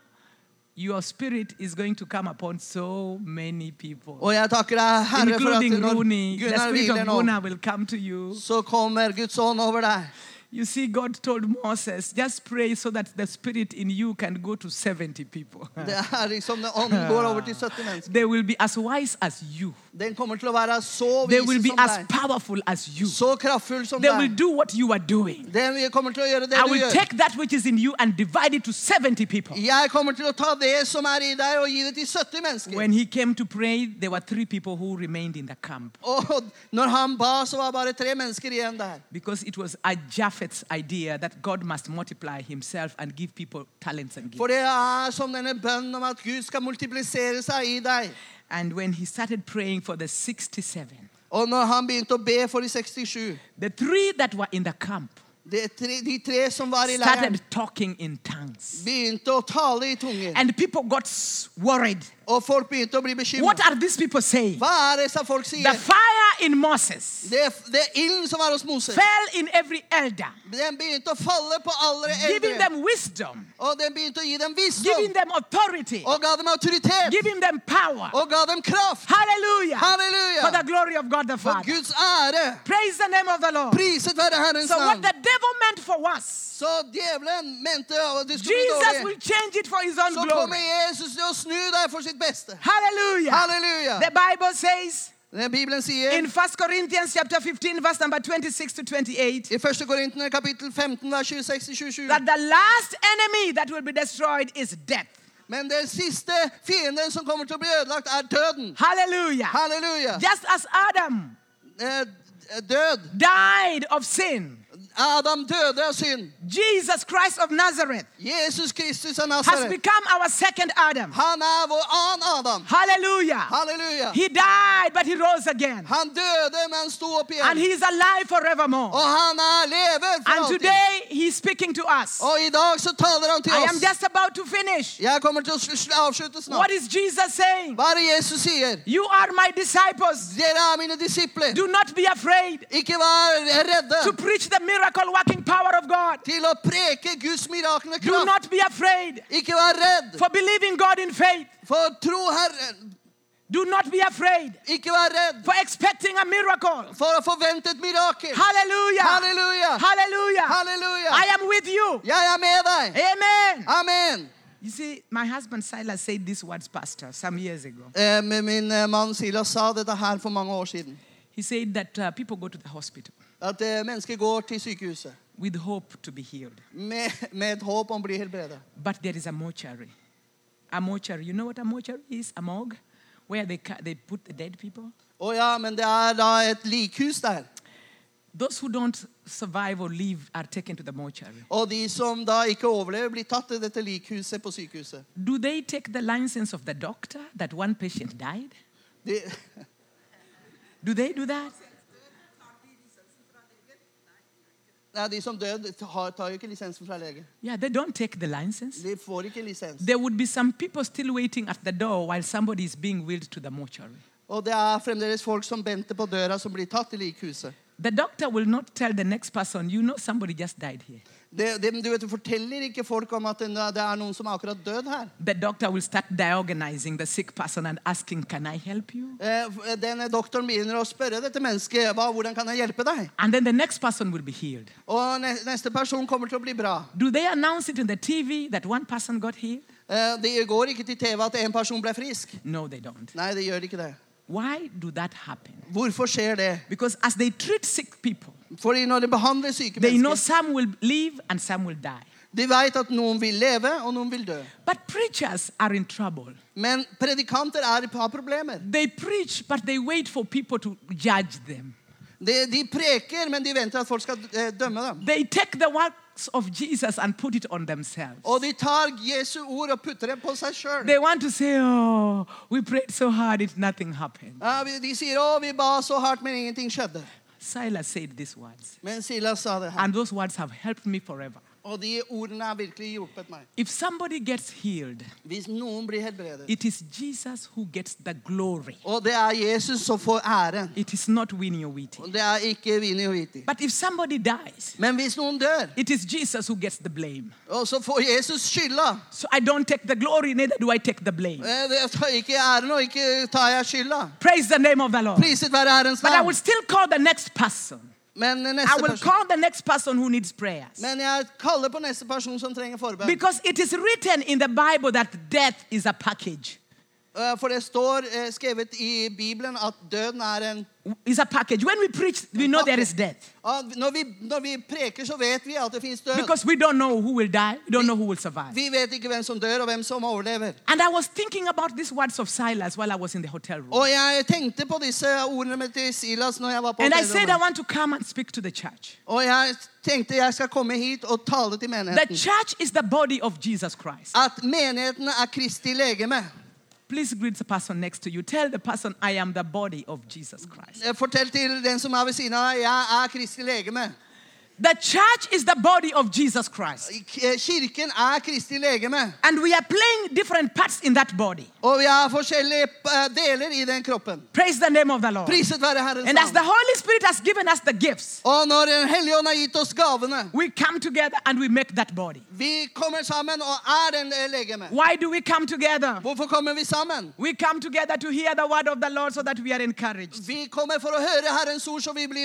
your spirit is going to come upon so many people, Og jeg takker deg, Herre, for at including når Rooney. The Gunnar spirit hviler of nå, Gunnar will come to you. så kommer Guds ånd over deg. You see, God told Moses, just pray so that the spirit in you can go to 70 people. Det liksom når ånden går over til 70 mennesker. They will be as wise as you. Den kommer til å være så They will be som as deg. powerful as you. Så kraftfull som They will deg. do what you are doing. Den kommer til å gjøre det I du will gjør. take that which is in you and divide it to 70 people. Jeg kommer til å ta det som er i deg, og gi det til 70 mennesker. When he came to pray, there were three people who remained in the camp Og når han ba, så var bare tre mennesker igjen der. because it was a Japheth's idea that God must multiply himself and give people talents and For gifts. det er som denne bønnen om at Gud skal multiplisere seg i deg. And when he started praying for the 67, Og når han begynte å be for de 67, the three that were in the camp de er tre, de tre som var i leiren, started talking in tongues. begynte å tale i tunger. And people got worried. Og folk begynte å bli What are these people saying? Hva er det som folk The fire in Moses Det, det ilden som var hos Moses, fell in every elder, den begynte å falle på alle giving eldre. them wisdom, Og den begynte å gi dem giving visdom. them authority, Og ga dem autoritet. giving them power. Og ga dem kraft. Hallelujah. For Halleluja! the glory of God the For Father. Guds ære. Praise the name of the Lord. Priset være Herrens So what navn. the devil meant for us, Så djevelen mente at det skulle bli Jesus dårlig. will change it for his own Så kommer glory. Jesus til å snu deg for sitt beste. Hallelujah. Halleluja. The Bible says Det Bibelen sier in 1 Corinthians chapter 15 verse number 26 to 28 i 1. Korintene kapittel 15 vers 26-27 that the last enemy that will be destroyed is death. Men den siste fienden som kommer til å bli ødelagt, er døden. Hallelujah. Halleluja. Just as Adam Død. died of sin, Adam døde av synd. Jesus Christ of Nazareth Jesus Kristus av has Nazaret. become our second Adam. Han er vår Adam. Hallelujah. Halleluja. He died, but he rose again. Han men han sto opp And he is alive forevermore. Og han er lever for And alltid. today he's speaking to us. Og i så taler han til I am oss. just about to finish. Jeg kommer til å sl- sl- What snart. is Jesus saying? Er det Jesus sier? You are my disciples. Dere mine disipler. Do not be afraid Ikke vær to preach the miracle working power of God. til å preke Guds miraklende Do not be afraid Ikke vær redd, for believing God in faith. for tro Herren. Do not be afraid Ikke vær redd for expecting a miracle. for å forvente et mirakel. Hallelujah. Halleluja! Hallelujah. Halleluja! I am with you. Jeg er med deg. Amen. Amen. You see, my husband Silas said these words, Pastor, some years ago. Eh, Min eh, mann Silas sa dette her for mange år siden. He said that uh, people go to the hospital At eh, mennesker går til sykehuset with hope to be healed, med, med et håp om å bli helbredet. but there is a mortuary. A mortuary. You know what a mortuary is? A morgue, where they they put the dead people. Å ja, men det er da et likhus der. Those who don't survive or live are taken to the mortuary. Og de som da ikke overlever, blir tatt til dette likhuset på sykehuset. Do they take the license of the doctor that one patient died? De, Do they do that? Nei, de som dør, tar jo ikke lisensen fra lege. Yeah, they don't take the license. De får ikke lisens. There would be some people still waiting at the door while somebody is being wheeled to the mortuary. Og det er fremdeles folk som venter på døra, som blir tatt til likhuset. The doctor will not tell the next person, you know, somebody just died here. Det, det, du vet, du forteller ikke folk om at det er noen som er akkurat død her. The doctor will start diagnosing the sick person and asking, Can I help you? Eh, Denne doktoren begynner å spørre dette mennesket hva, hvordan kan jeg hjelpe deg. And then the next person will be healed. Og ne- neste person kommer til å bli bra. Do they announce it in the TV that one person got healed? Eh, Det går ikke til TV at en person ble frisk. No, they don't. Nei, det gjør ikke det. Why do that happen? Hvorfor skjer det? Because as they treat sick people, Fordi når de behandler syke they know mennesker, some will live and some will die. de vet at noen vil leve, og noen vil dø. But preachers are in trouble. Men predikanter er, har problemer. They preach, but they wait for people to judge them. De, de preker, men de venter at folk skal eh, dømme dem. They take the works of Jesus and put it on themselves. Og de tar Jesu ord og putter det på seg sjøl. They want to say, Oh, we prayed so hard, it nothing happened. Ja, vi- de sier 'Å, vi ba så hardt, men ingenting skjedde'. Silas said these words, Men Silas sa det her. and those words have helped me forever. Og de ordene har virkelig hjulpet meg. If somebody gets healed, Hvis noen blir helbredet it is Jesus who gets the glory. Og det er Jesus som får æren. It is not Winnie or Wheatie. Og det er ikke Vini og Viti. But if somebody dies, Men hvis noen dør, it is Jesus who gets the blame. og så får Jesus skylda So I don't take the glory, neither do I take the blame. eh, det tar ikke æren, og ikke tar jeg skylda. Praise the name of the Lord. Priset være Herrens But I navn. will still call the next person. Men I will person call the next person who needs prayers. Men jeg kaller på neste person som trenger forbønn. Because it is written in the Bible that death is a package. Eh, For det står eh, skrevet i Bibelen at døden er en Is a package. When we preach, we know there is death. Når, vi, når vi preker, så vet vi at det fins død. Because we don't know who will die, we don't know who will survive. Vi vet ikke hvem som dør, og hvem som overlever. And I was thinking about these words of Silas while I was in the hotel room. Og jeg tenkte på disse ordene til Silas når jeg var på And I said, I want to come and speak to the church. Og jeg tenkte jeg skal komme hit og tale til The church is the body of Jesus Christ. At menigheten er Kristi legeme. Please greet the person next to you. Tell the person, I am the body of Jesus Christ. Eh, Fortell til den som er ved siden av deg, jeg er Kristi legeme. The church is the body of Jesus Christ. Kirken er Kristi legeme. And we are playing different parts in that body. Vi har forskjellige eh, i den kroppen. Praise the name of the Lord. Priset være Herrens And as the. Holy Spirit has given us the gifts, når Den har oss we come together and we make that body. vi kommer er den eh, legeme. Why do we come together? Hvorfor kommer vi sammen? We come together to hear the word of the Lord so that we are encouraged. Vi kommer høre Herrens ord, så vi blir.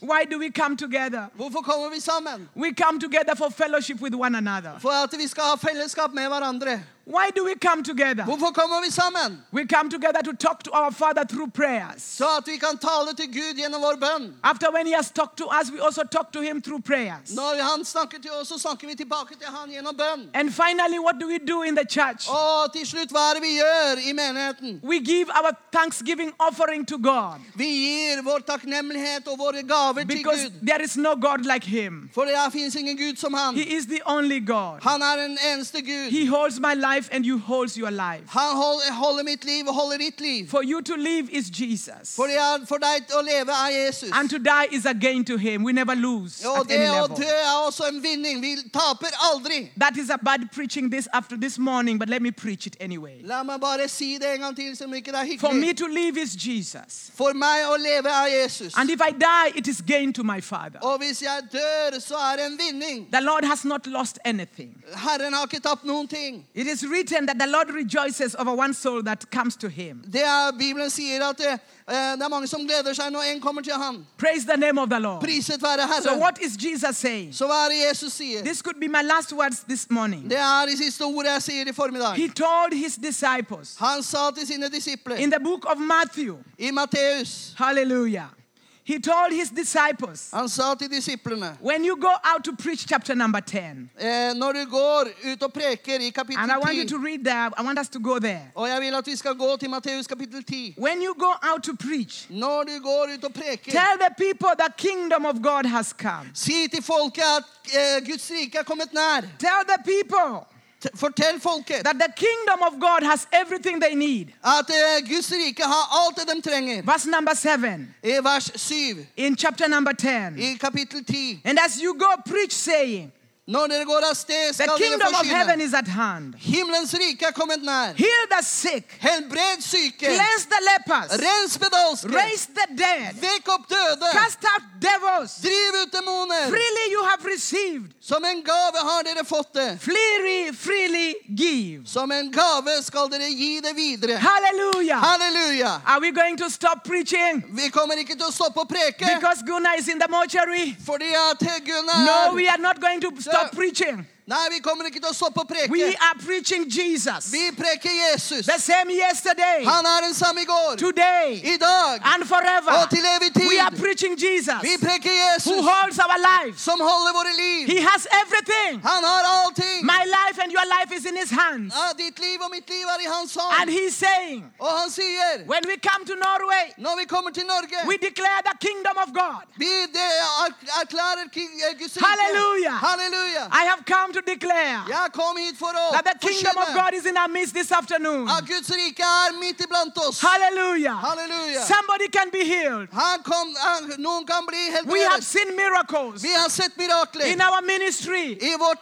Why do we come together? Hvorfor kommer vi sammen? We come together for fellowship with one another. For at vi skal ha fellesskap med hverandre. Why do we come together? Hvorfor kommer vi sammen? We come together to talk to our Father through prayers. Så at vi kan tale til Gud gjennom vår bønn. After when He has talked to us, we also talk to Him through prayers. Når han snakker til oss, så snakker vi tilbake til han gjennom bønn. And finally, what do we do in the church? Og til slutt, hva er det vi gjør i menigheten? We give our thanksgiving offering to God Vi gir vår takknemlighet og våre gaver til because Gud. there is no God like Him. For det finnes ingen Gud som han. He is the only God. Han er den eneste Gud. He holds my life and you holds your life. Han hold- holder mitt liv og holder ditt liv. For you to live is Jesus. For, det er, for deg å leve er Jesus. And to die is a gain to Him. We never lose Og at det any level. dø er også en vinning. Vi taper aldri. That is a bad preaching this after this morning, but let me preach it anyway. La meg bare si det en gang til, som ikke det er For me to live is Jesus. For meg å leve er Jesus. And if I die, it is gain to my Father. Og hvis jeg dør, så er det en vinning. The Lord has not lost anything. Herren har ikke tapt noen ting. It is is written that the Lord rejoices over one soul that comes to him. Det er, Bibelen sier at det, eh, det er mange som gleder seg når en kommer til han. Praise the name of the Lord. Priset være So, Herren. what is Jesus saying? Så hva er det Jesus sier? This could be my last words this morning. Det er de siste ordene jeg sier i formiddag. He told his disciples Han sa til sine disipler in the book of Matthew, i Matteus hallelujah. He told his disciples, Han sa til disiplene when you go out to preach chapter number 10, eh, Når du går ut og preker i kapittel and I want you 10 to read there, I want us to go there. Og jeg vil at vi skal gå til Matteus kapittel 10. When you go out to preach, Når du går ut og preker, tell the people the kingdom of God has come. si til folket at eh, Guds rike er kommet nær. Tell the people fortell folket that the kingdom of God has everything they need. at eh, Guds rike har alt det de trenger. Verse number 7 I vers 7 in chapter number 10. i kapittel 10. And as you go, preach, saying, Når dere går av The kingdom of heaven is at hand. Himmelens rike er kommet nær. Heal the sick, Helbred syke. cleanse the lepers, Rens raise the dead, Vekk opp døde. cast out devils. Driv ut demoner. Freely you have received, Som en gave har dere fått det. freely, freely give. Som en gave skal dere gi det videre. Hallelujah. Halleluja. Are we going to stop preaching Vi kommer ikke til å stoppe å preke because Gunnar is in the mortuary? fordi at Gunnar No, we are not going to stop preaching. Nei, vi kommer ikke til å stoppe å preke. We are preaching Jesus. Vi preker Jesus. The same yesterday, Han er den samme i går, today, i dag and forever. og til evig We are preaching Jesus Vi preker who holds our lives. som holder våre liv. He has everything. Han har allting. My life and your life is in his hands. Ja, ditt liv og mitt liv er i hans And he's saying, Og han sier, when we come to Norway, når vi kommer til Norge, we declare the kingdom of God. vi er- erklærer eh, Guds rike. Halleluja. Halleluja. I have come to declare kom hit for å that the kingdom of God is in our midst this afternoon. Guds rike er midt iblant oss. Hallelujah. Halleluja. Somebody can be healed. Han kom, han, noen kan bli We have seen miracles Vi har sett mirakler in our ministry. i vår.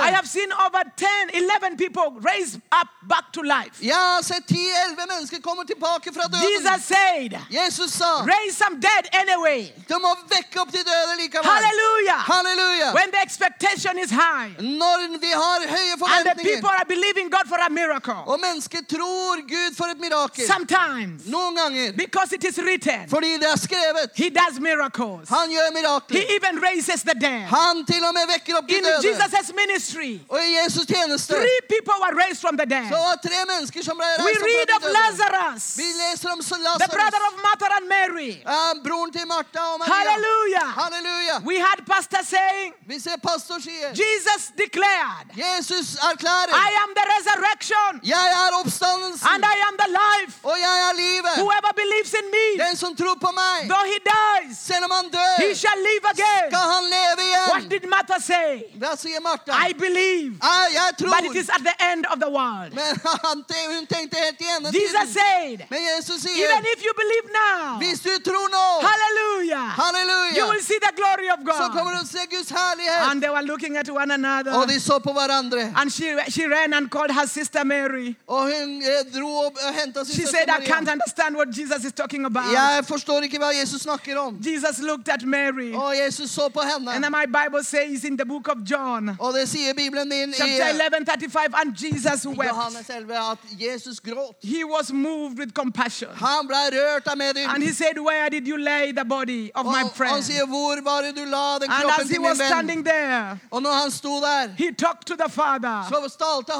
I have seen over 10, 11 people raised up back to life. Jeg har sett 10-11 mennesker komme tilbake fra døden. Jesus said, Jesus sa raise some dead anyway. de må vekke opp de døde likevel. Hallelujah. Halleluja. When the expectation is high Når vi har høye and the people forventninger, are believing God for a miracle, og mennesker tror Gud for et mirakel sometimes Noen ganger because it is written, fordi det er skrevet. He does miracles. Han gjør mirakler. He even raises the dead. Han til og med vekker opp de In døde. Jesus' ministry, Og i Jesus tjeneste three people were raised from the dead. så var tre mennesker som ble We reist read opp of fra de døde. Lazarus, Vi leser om the brother Lasarus, of Martha and Mary. ja, broren til Martha og Maria. Hallelujah. Halleluja. We had pastor saying, Vi ser pastor sier, Jesus declared, Jesus erklærer, I am the resurrection jeg er oppstandelsen, and I am the life. og jeg er livet. Whoever believes in me, Den som tror på meg, though he dies, selv om han dør, he shall live again. skal han leve What did Martha say? Hva sier Martha? I believe, Ja, jeg but it is at the end of the world. Men <laughs> han, hun tenkte helt igjen. Jesus said, Men Jesus sier, even if you believe now, hvis du tror nå, hallelujah, you will see the glory of så kommer God. du se Guds herlighet. And they were looking at one Og de så på hverandre. And she, she ran and called her sister Mary. Og hun eh, dro og hentet sin She said, I can't understand what Jesus is talking about. Jeg forstår ikke hva Jesus snakker om. Jesus looked at Mary. Og Jesus så på And henne. then my Bible says in the book of John, Og det sier Bibelen din chapter 11, 35, and Jesus wept. Johannes 11 at Jesus gråt. He was moved with compassion. Han ble rørt av And he said, Where did you lay the body of Og my han friend? sier, 'Hvor var det du la den And as he was standing there, Og når han sto der, he talked to the Father. så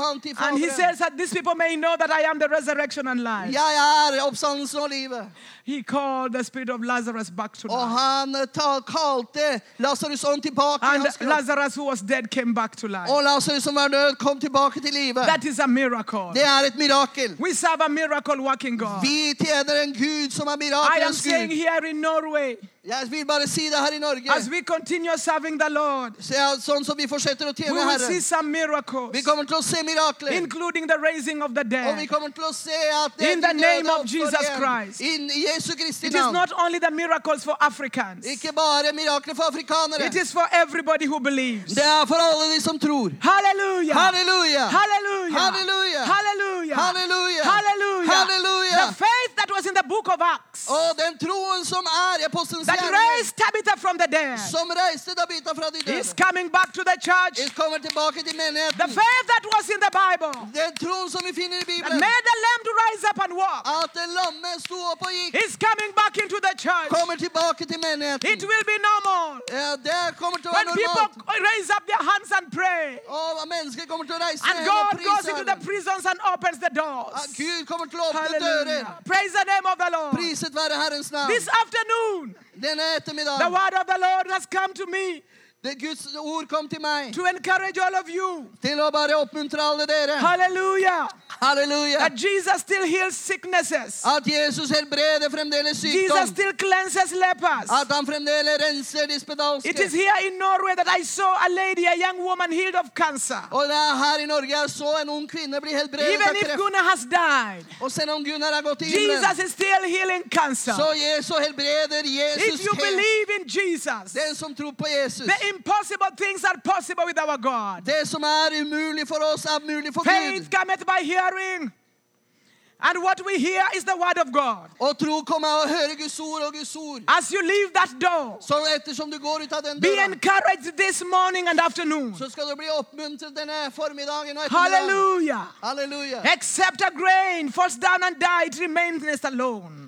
han til And he says that these people may know that I am the resurrection and life. Jeg er oppstandelsen og livet. He called the spirit of Lazarus back to Og life. han kalte Lasarus ånd tilbake i hans kropp. Lazarus, who was dead, came back to life. Og Lasarus som var død, kom tilbake til livet. That is a miracle. Det er et mirakel. We serve a miracle working God. Vi tjener en Gud som er I am mirakelens saying here in Norway, Jeg vil bare si det her i Norge. as we continue serving the Lord, Sånn som vi fortsetter å we tjene will see Herren. some miracles, Vi kommer til å se mirakler. including the raising of the Og vi dead. kommer til å se at det In the name of Jesus. Christ. Inn i Jesu Kristi It is navn. not only the miracles for Africans, Ikke bare mirakler for afrikanere. it is for everybody who believes. Det er for alle de som tror. Hallelujah! Halleluja! Hallelujah! Halleluja! Hallelujah! Halleluja! Hallelujah! Halleluja! The faith that was in the book of Acts Og den troen som er i apostelens that raised Tabitha from the dead som reiste Tabitha fra de is coming back to the church. kommer tilbake til The faith that was in the Bible Den troen som vi finner i that Bibelen, made the lamb to rise up and walk at den lamme sto opp og gikk, is coming back into the church. kommer tilbake til menigheten. It will be normal. Ja, det kommer til å When være people normalt. raise up their hands and pray, Og mennesker kommer til å reise and og God goes prise into the Herren. prisons and opens the Ja, doors. Gud kommer til å åpne Hallelujah. Praise the name of the Lord. Priset være Herrens navn. This afternoon, Denne the word of the Lord has come to me det Guds ord kom til meg to encourage all of you. til å bare oppmuntre alle dere. Hallelujah. Halleluja. That Jesus still heals sicknesses. At Jesus helbreder fremdeles Jesus still cleanses lepers. At han fremdeles renser de It is here in Norway that I saw a lady, a young woman healed of cancer. Og det er her i Norge jeg så en ung kvinne bli helbredet Even av if. Gunnar has died, Og selv om Gunnar har gått til himmelen, Jesus is still healing cancer. så Jesus helbreder Jesus If you believe in Jesus, Den som tror på Jesus. the impossible things are possible with our God. Det som er umulig for oss, er mulig for Faith Gud. cometh by hearing, and what we hear is the word of God. Og tro kommer av å høre Guds ord og Guds ord. As you leave that door, Så ettersom du går ut av den be døra, encouraged this morning and afternoon. så skal du bli oppmuntret denne formiddagen og ettermiddagen. Hallelujah. Halleluja. Except a grain falls down and dies, it remains alone.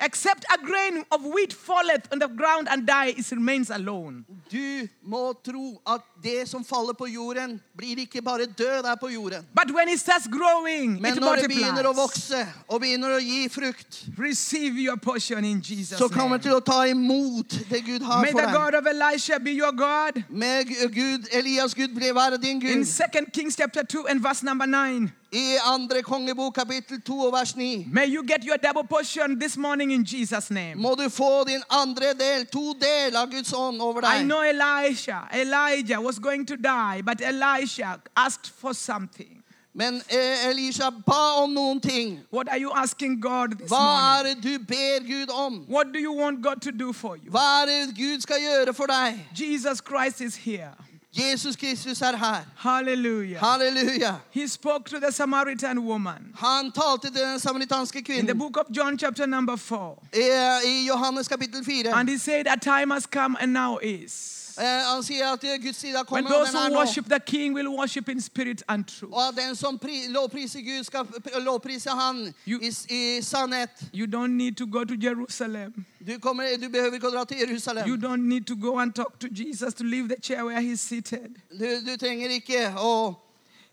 Except a grain of wheat falleth on the ground and dies, it remains alone. Du må tro at det som faller på jorden, blir ikke bare død der på jorden. But when it starts growing, Men it når det begynner å multiplies. vokse og begynner å gi frukt, Receive your portion in Jesus' så kommer name. til å ta imot det Gud har May for the deg. God of Elisha be your God. Med Gud, Elias Gud blir være din In Gud. 2 Kings chapter 2 and verse number 9. I andre kongebok kapittel 2 og vers 9 May you get your double portion this morning in Jesus' name. må du få din andre del, to del av Guds ånd over I know Elisha, Elijah was going to die, but Elisha asked for something. Men eh, Elisha ba om noen ting. What are you asking God this Hva morning? er det du ber Gud om? What do you want God to do for you? Hva er det Gud skal gjøre for deg? Jesus Christ is here. Jesus Kristus er her. Hallelujah. Halleluja. He spoke to the Samaritan woman. Han talte til den samaritanske In the book of John, chapter number 4. i, i Johannes kapittel 4. And he said, A time has come and now is. Eh, han sier at Guds side When og those den er who nå. worship the King will worship in spirit and truth. Og at den som pri, lovpriser Gud, skal lovprise Han You- i, sannhet. You don't need to go to Jerusalem. Du, kommer, du behøver ikke å dra til You Jerusalem. don't need to go and talk to Jesus to leave the chair where he's seated. Du, du trenger ikke å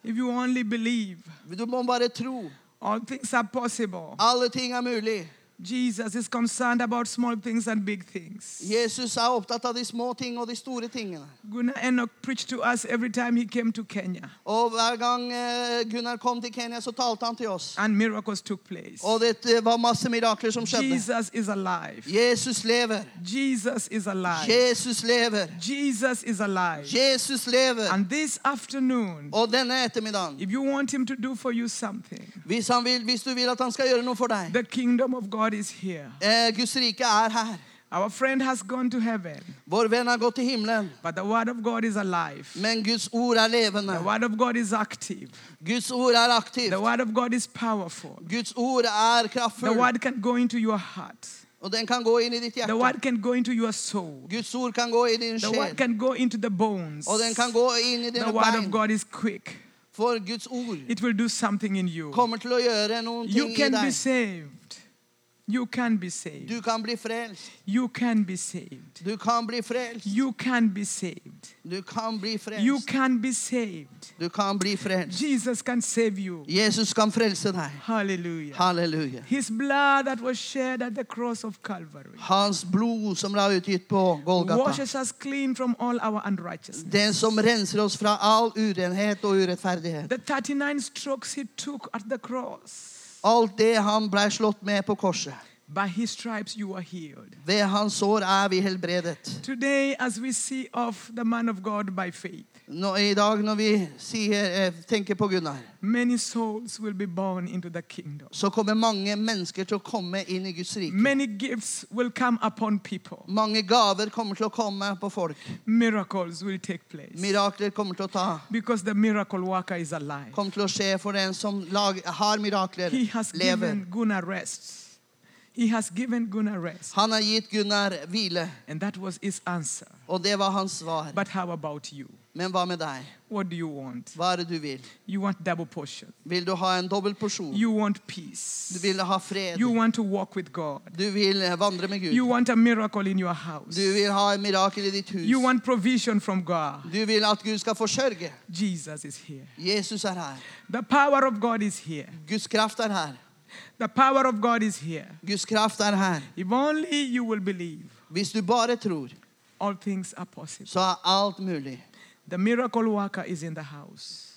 If you only believe, Du må bare tro. all things are possible. Alle ting er mulig. Jesus is concerned about small things and big things. Jesus er opptatt av de små ting og de store tingene. Gunnar Enoch preached to us every time he came to Kenya, Og hver gang eh, Gunnar kom til Kenya, så talte han til oss. and miracles took place. Og det var masse mirakler som skjedde. Jesus is alive. Jesus lever. Jesus is alive. Jesus lever. Jesus is alive. Jesus lever. And this afternoon, Og denne ettermiddagen, if you want him to do for you something, hvis, han vil, hvis du vil at han skal gjøre noe for deg the kingdom of God is here. eh, Guds rike er. Our friend has gone to heaven, Vår venn har gått til himmelen. but the word of God is alive. Men Guds ord er levende. The word of God is active. Guds ord er aktivt. The word of God is powerful. Guds ord er The word can go into your heart. Og den kan gå inn i ditt The word can go into your soul. Guds ord kan gå i din The word can go into the bones. Og den kan gå inn i The word of. God is quick. For Guds ord It will do something in you. kommer til å gjøre noen You ting i can be saved. You can be saved. Du kan bli frelst. You can be saved. Du kan bli frelst. You can be saved. Du kan bli You can be saved. Du kan bli frelst. Jesus can save you. Jesus kan frelse deg. Hallelujah. Halleluja. His blood that was shed at the cross of Calvary Hans blod som ble utgitt på Golgata. washes us clean from all our unrighteousness. Den som renser oss fra all urenhet og urettferdighet. The 39 strokes he took at the cross. Alt det han ble slått med på korset. By his stripes you are healed. Ved hans sår er vi helbredet. Today, as we see of the man of God by faith, Nå, I dag når vi sier, eh, tenker på Gunnar, many souls will be born into the kingdom. så kommer mange mennesker til å komme inn i Guds rike. Many gifts will come upon people. Mange gaver kommer til å komme på folk. Miracles will take place. Mirakler kommer til å ta. Because the miracle worker is alive. Kommer til å skje for den som lag, har mirakler, He has lever. given Gunnar rest. He has given Gunnar rest. Han har gitt Gunnar hvile, And that was his answer. og det var hans svar. But how about you? Men hva med deg? What do you want? Hva er det du vil? You want double portion. Vil du ha en dobbel porsjon? You want peace. Du vil ha fred. You want to walk with God. Du vil vandre med Gud. You want a miracle in your house. Du vil ha en mirakel i ditt hus. You want provision from God. Du vil at Gud skal forsørge. Jesus is here. Jesus er her. The power of God is here. Guds kraft er her. The power of God is here. Guds kraft er her. If only you will believe, Hvis du bare tror, all things are possible. så er alt mulig. The miracle worker is in the house.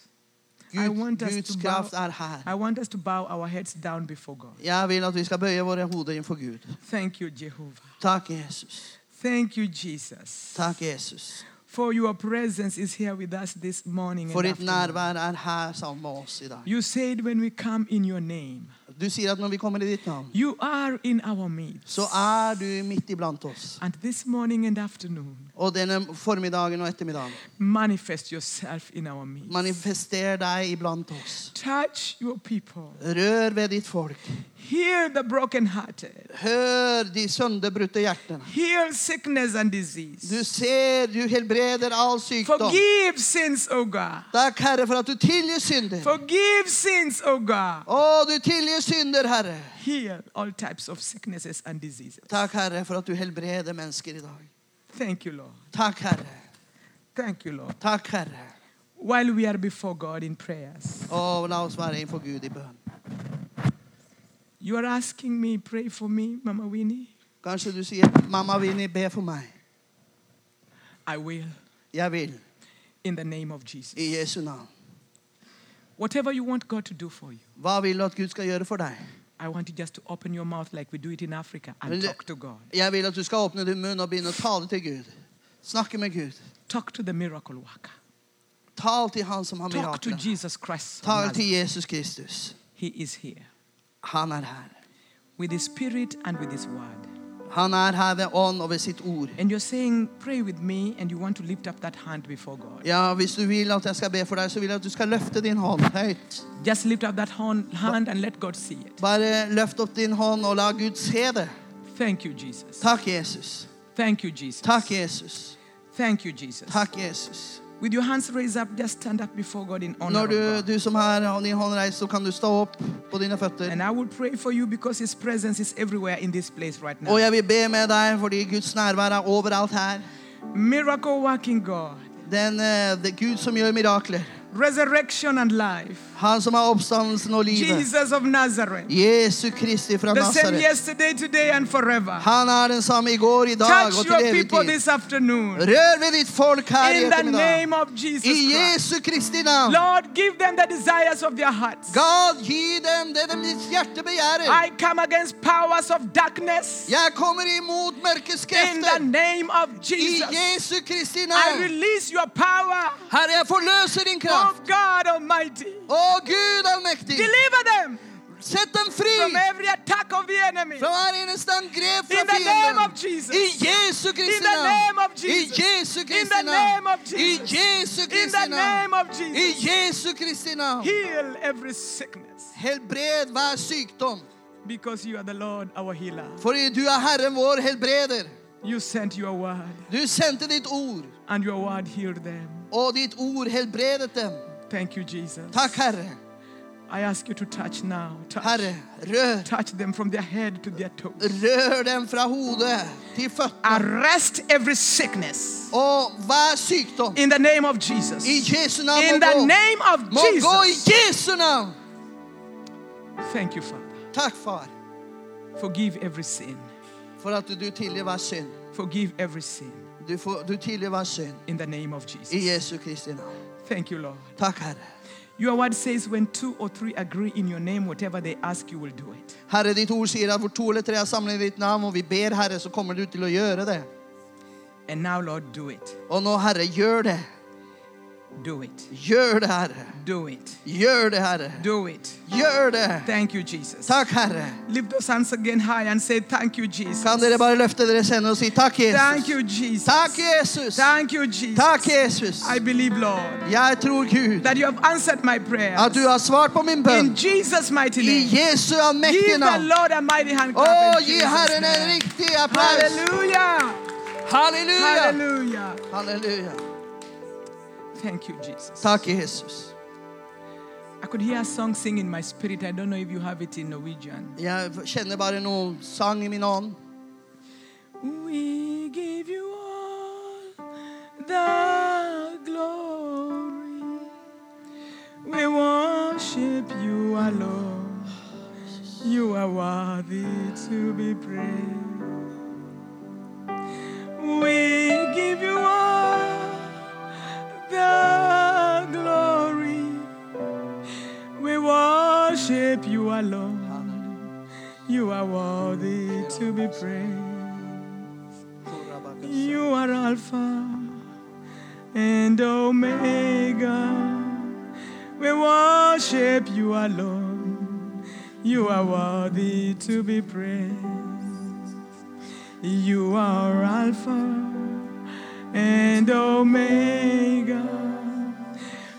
I Gud, want us Guds to kraft bow- er her. I want us to bow our heads down before God. Jeg vil at vi skal bøye våre hoder innenfor Gud. Thank you, Jehovah. Takk, Jesus. Thank you, Jesus. Takk, Jesus. For your presence is here with us this morning. For And ditt afternoon. nærvær er her sammen med oss i dag. You said when we come in your name, Du sier at når vi kommer i ditt navn, you are in our midst. så er du midt iblant oss. And this morning and afternoon, Og denne formiddagen og ettermiddagen, manifest yourself in our midst. manifester deg iblant oss. Touch your people. Rør ved ditt folk. Heal the brokenhearted. Hør de sønderbrutte hjertene. Heal sickness and disease. Du ser, du helbreder all sykdom. Forgive sins, O God. Takk, Herre, for at du tilgir synder. Forgive sins, O God. Å, du tilgir synder, Herre. Heal all types of sicknesses and diseases. Takk, Herre, for at du helbreder mennesker i dag. Thank you, Lord. Takk, Herre. Thank you, Lord. Takk, Herre. While we are before God in prayers, Og la oss være innenfor Gud i bønn. you are asking me, pray for me, Mama Winnie. Kanskje du sier, 'Mamma Vinni, be for meg'. I will, Jeg vil. in the name of Jesus. I Jesu navn. Whatever you want God to do for you, Hva vil du at Gud skal gjøre for deg? I want you just to open your mouth like we do it in Africa and det- talk to God. Jeg vil at du skal åpne din munn og begynne å tale til Gud. Snakke med Gud. Talk to the miracle worker. Tal til han som har Talk to. Jesus Christ. Tal til Jesus Kristus. He is here Han er her. with His Spirit and with His Word. Han er her ved ånd og ved sitt ord. And you're saying, pray with me, and you want to lift up that hand before God. Ja, Hvis du vil at jeg skal be for deg, så vil jeg at du skal løfte din hånd høyt. Just lift up that hand and let God see it. Bare løft opp din hånd og la Gud se det. Thank you, Jesus. Takk, Jesus. Thank you, Jesus. Takk, Jesus. Thank you, Jesus. Takk, Jesus. With your hands raised up, just stand up before God in honor Når of du, God. du som har din hånd reist, så kan du stå opp på dine føtter. And I will pray for you because His presence is everywhere in this place right now. Og jeg vil be med deg fordi Guds nærvær er overalt her. Miracle working God, Den, eh, det er Gud som gjør mirakler. resurrection and life. Han som har oppstandelsen og livet. Jesus of Nazareth, Jesu Kristi fra the same yesterday, today, and forever. Han er den samme i går, i dag og Touch til your evig people tid. this afternoon. Rør ved ditt folk her i In the ettermiddag. name of Jesus I Christ. Jesu Kristi navn. Lord, give them the desires of their hearts. God, gi dem det de ditt hjerte begjærer. I come against powers of darkness Jeg kommer imot in the krefter. name of I Jesus. Jesu Kristi I navn. release your power, Herre, jeg forløser din kraft. oh God Almighty. Å, Gud allmektig. Deliver them Sett dem fri from every attack of the enemy. fra hver eneste angrep fra fienden. I Jesu Kristi navn. I Jesu Kristi navn. I. Jesu Kristi navn. I Jesu Kristi navn. Heal every sickness Helbred hver sykdom. because you are the Lord, our healer. Fordi du er Herren vår helbreder. You sent your word, Du sendte ditt ord, and your word healed them. og ditt ord helbredet dem. Thank you, Jesus. Takk, Herre. I ask you to touch now. Touch. Herre, rør. Touch them from their head to their toes. Rør dem fra hodet til føttene. Arrest every sickness Og hver sykdom in the name of Jesus. i Jesu navn må In the name of Må gå i Jesus. Jesu navn. Thank you, Father. Takk, far, Forgive every sin. for at du tilgir hver synd. Forgive every sin Du, får, du tilgir hver synd in the name of Jesus. i Jesus. Jesu Kristi navn. Thank you, Lord. Takk, Herre. Your word says, when two or three agree in your name, whatever they ask, you will do it. Herre, ditt ord sier at hvor to eller tre er samlet i ditt navn, og vi ber, Herre, så kommer du til å gjøre det. And now, Lord, do it. Og nå, Herre, gjør det. Do it. Gjør det, Herre. Do it. Gjør det, Herre. Do it. Gjør det. Thank you, Jesus. Takk, Herre. Lift those hands again high and say, Thank you, Jesus. Kan dere bare løfte deres hender og si takk, Thank Jesus? you, Jesus. Takk, Jesus. Thank you, Jesus. Takk, Jesus. I believe, Lord, Jeg tror, Gud, that you have answered my prayer. at du har svart på min bønn. In Jesus' mighty I name. Jesu allmektige Give the. Lord a mighty hand clap. Å, gi Herren en riktig applaus. Halleluja. Halleluja. Halleluja. Halleluja. Thank you, Jesus. Takk, Jesus. I could hear a song sing in my spirit. I don't know if you have it in Norwegian. Jeg kjenner bare noen sang i min ånd. We give you all the glory. We worship you alone. You are worthy to be praised. We give you all the glory. We worship you alone. You are worthy to be praised. You are Alpha and Omega. We worship you alone. You are worthy to be praised. You are Alpha and Omega.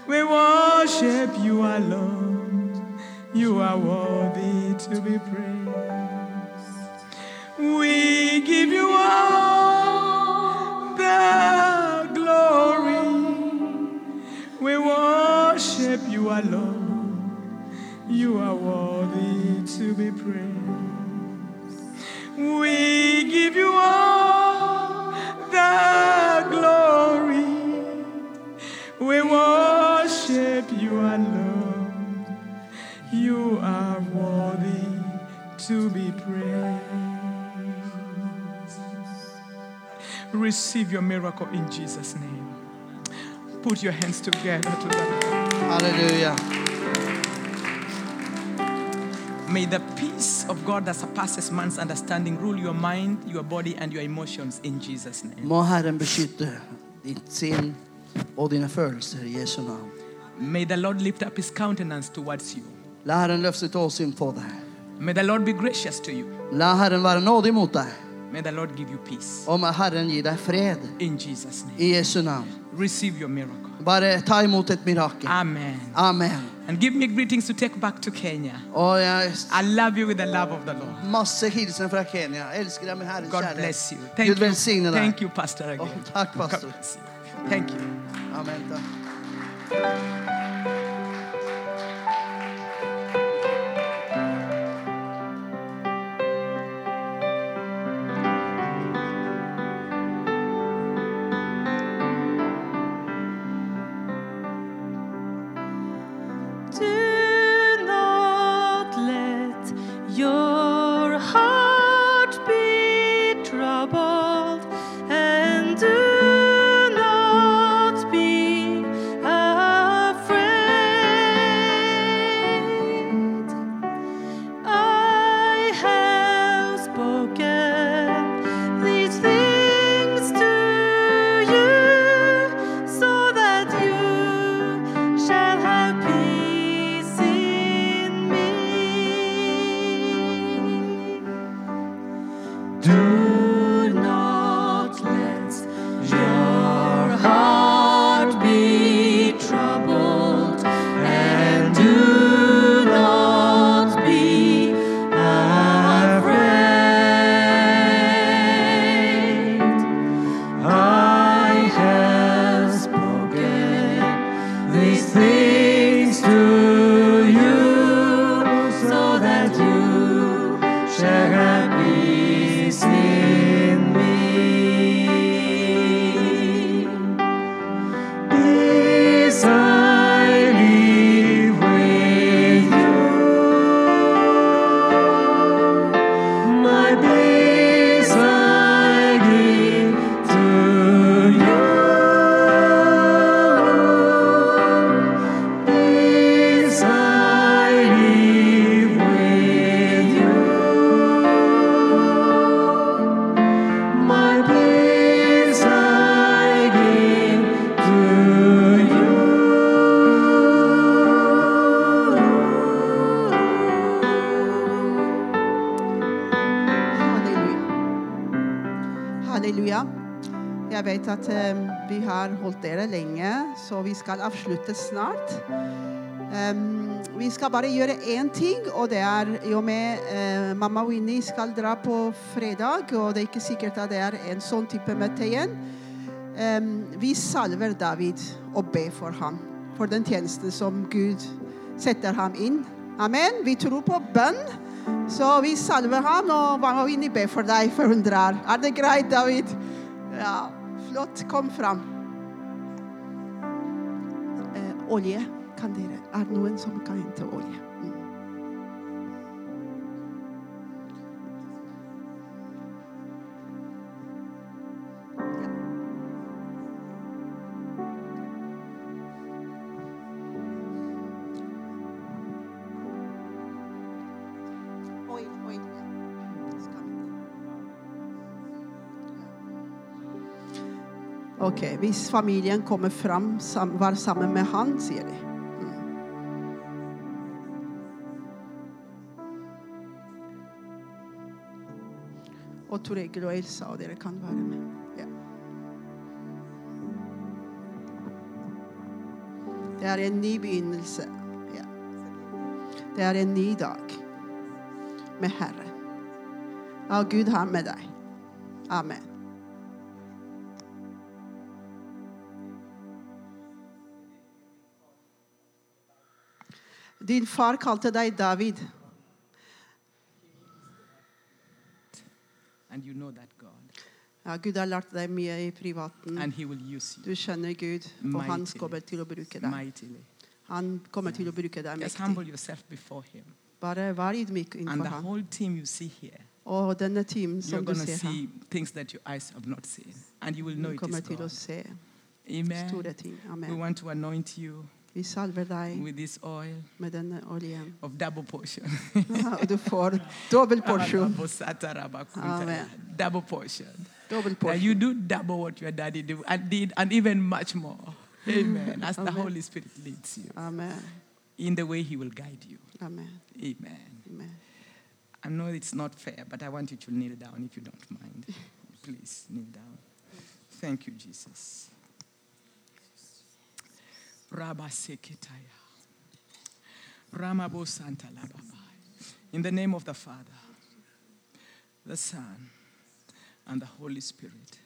We worship you alone. You are worthy to be praised. We give you all the glory. We worship you alone. You are worthy to be praised. We Receive your miracle in Jesus' name. Put your hands together to Lord. May the peace of God that surpasses man's understanding rule your mind, your body, and your emotions in Jesus' name. Må Herren beskytte ditt sinn og dine følelser i Jesu navn. May the Lord lift up his countenance towards you. La Herren løfte sitt åsyn på deg. May the Lord be gracious to you. La Herren være nådig mot deg. May the Lord give you peace. Og må Herren gi deg fred In Jesus' name. i Jesu navn. Receive your miracle. Bare ta imot et mirakel. Amen. Amen. And give me greetings to take back to Kenya. Og jeg I love you with the love of the Lord. masse hilsener fra Kenya. Jeg elsker deg med Herrens God kjærlighet. bless you. Thank Gud you. velsigne deg. Thank you, Pastor, again. Takk, God pastor. Thank you. Amen. Takk. Skal avslutte snart. Um, vi skal bare gjøre én ting, og det er i med uh, mamma Winnie skal dra på fredag, og det er ikke sikkert at det er en sånn type møte igjen. Um, vi salver David og ber for ham, for den tjenesten som Gud setter ham inn. Amen. Vi tror på bønn. Så vi salver ham, og mamma Winnie ber for deg før hun drar. Er det greit, David? Ja, flott. Kom fram. Olje, kan dere? Er det noen som kan hente olje? Ja. Oil, Ok, hvis familien kommer fram, var sammen med han, sier de. Mm. Og Tor Egil og Elsa, og dere kan være med. Ja. Det er en ny begynnelse. Ja. Det er en ny dag med Herren. Og Gud har med deg. Amen. Din far kalte deg David. And you know that God. Ja, Gud har lært deg mye i privaten. And He will use you. Du skjønner Gud, og han Mightily. kommer til å bruke deg. mightily. Han kommer til å bruke deg Just humble mektig. yourself before Him. Bare vær ydmyk And innenfor the ham. whole team you see here, Og denne timen you're som du going to ser her, see things that your eyes have not seen. And you will know du it kommer til å God. se Amen. store ting. We Amen. want to anoint you Vi salver deg with this oil med denne oljen. of double portion. Og du får dobbel porsjon. Amen. Double portion. Dobbel That you do double what your daddy do and did, and even much more. Amen. As the Holy Spirit leads you Amen. in the way He will guide you. Amen. Amen. Amen. I know it's not fair, but I want you to kneel down if you don't mind. <laughs> Please kneel down. Thank you, Jesus. Santa. In the name of the Father, the Son, and the Holy Spirit.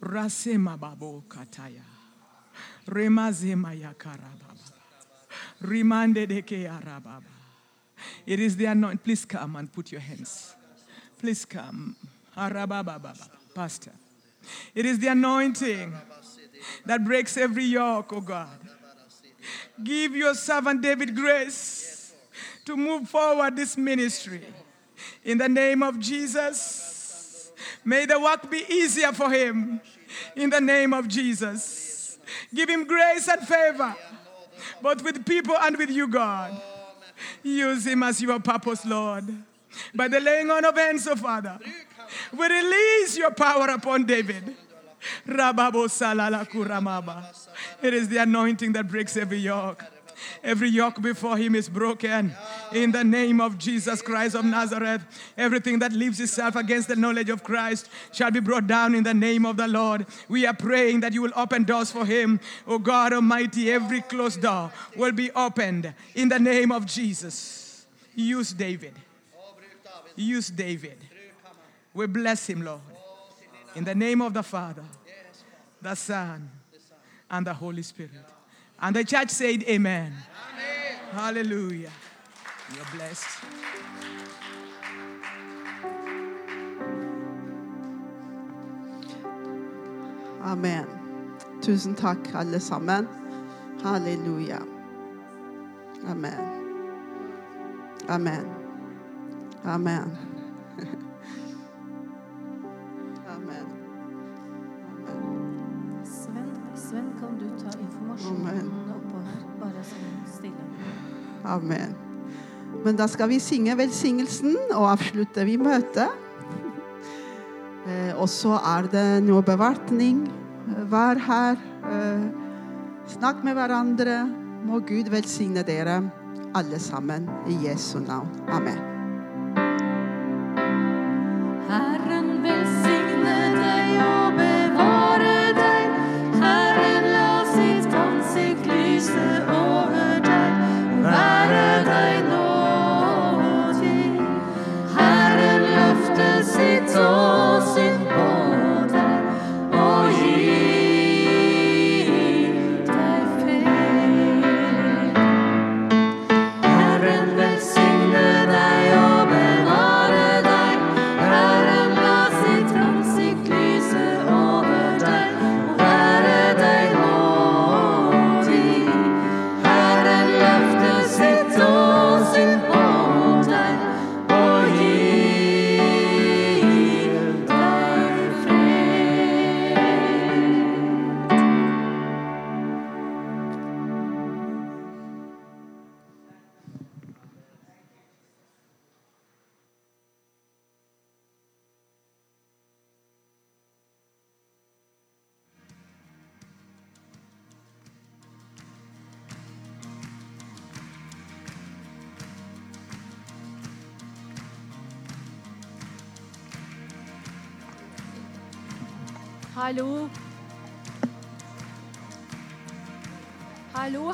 Rasema Babo Kataya. Remazema Yakarababa. Rimande deke Arababa. It is the anointing. Please come and put your hands. Please come. Arabababa. Pastor. It is the anointing that breaks every yoke, oh God. Give your servant David grace to move forward this ministry. In the name of Jesus. May the work be easier for him. In the name of Jesus. Give him grace and favor, both with people and with you, God. Use him as your purpose, Lord. By the laying on of hands, oh Father, we release your power upon David. It is the anointing that breaks every yoke. Every yoke before him is broken. In the name of Jesus Christ of Nazareth, everything that leaves itself against the knowledge of Christ shall be brought down in the name of the Lord. We are praying that you will open doors for him. Oh God Almighty, every closed door will be opened in the name of Jesus. Use David. Use David. We bless him, Lord. In the name of the Father, the Son, and the Holy Spirit. And the church said, Amen. Hallelujah. You're blessed. Amen. Tusen takk, alle sammen. Halleluja. Amen. Amen. Amen. Amen. <laughs> Amen. Men da skal vi synge velsignelsen, og avslutte vi møtet. Eh, og så er det noe bevartning. Vær her. eh, Snakk med hverandre. Må Gud velsigne dere alle sammen i Jesu navn. Amen.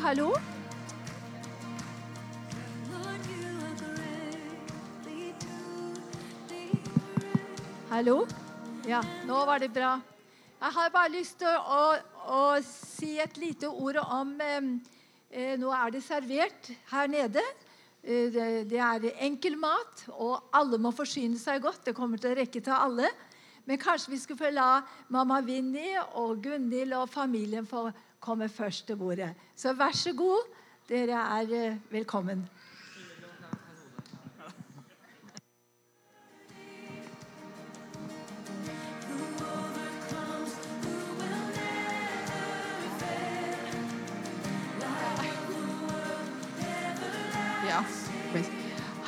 Hallo, hallo. Ja, nå var det bra. Jeg har bare lyst til å, å si et lite ord om eh, Nå er det servert her nede. Eh, det, det er enkel mat, og alle må forsyne seg godt. Det kommer til å rekke til alle. Men kanskje vi skulle få la mamma Vinni og Gunhild og familien få komme først til bordet. Så vær så god, dere er eh, velkommen.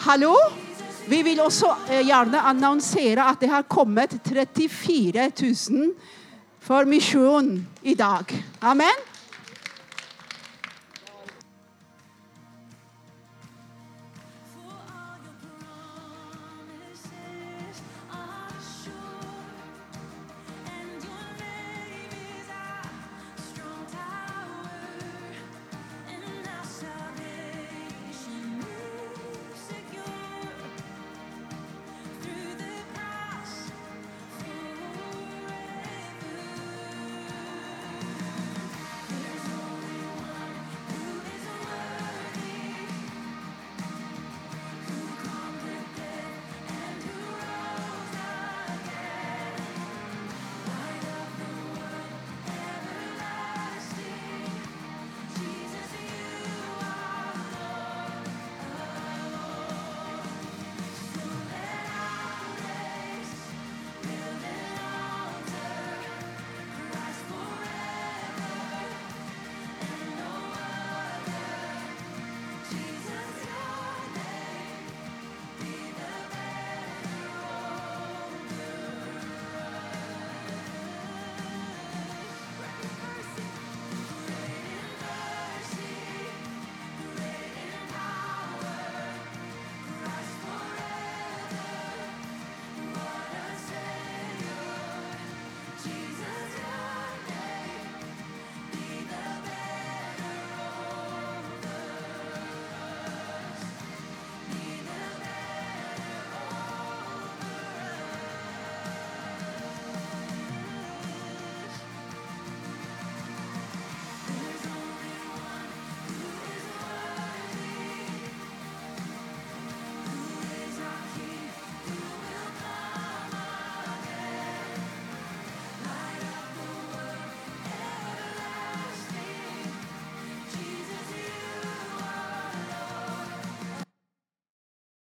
Hallo? Vi vil også eh, gjerne annonsere at det har kommet 34 000 for misjon i dag. Amen.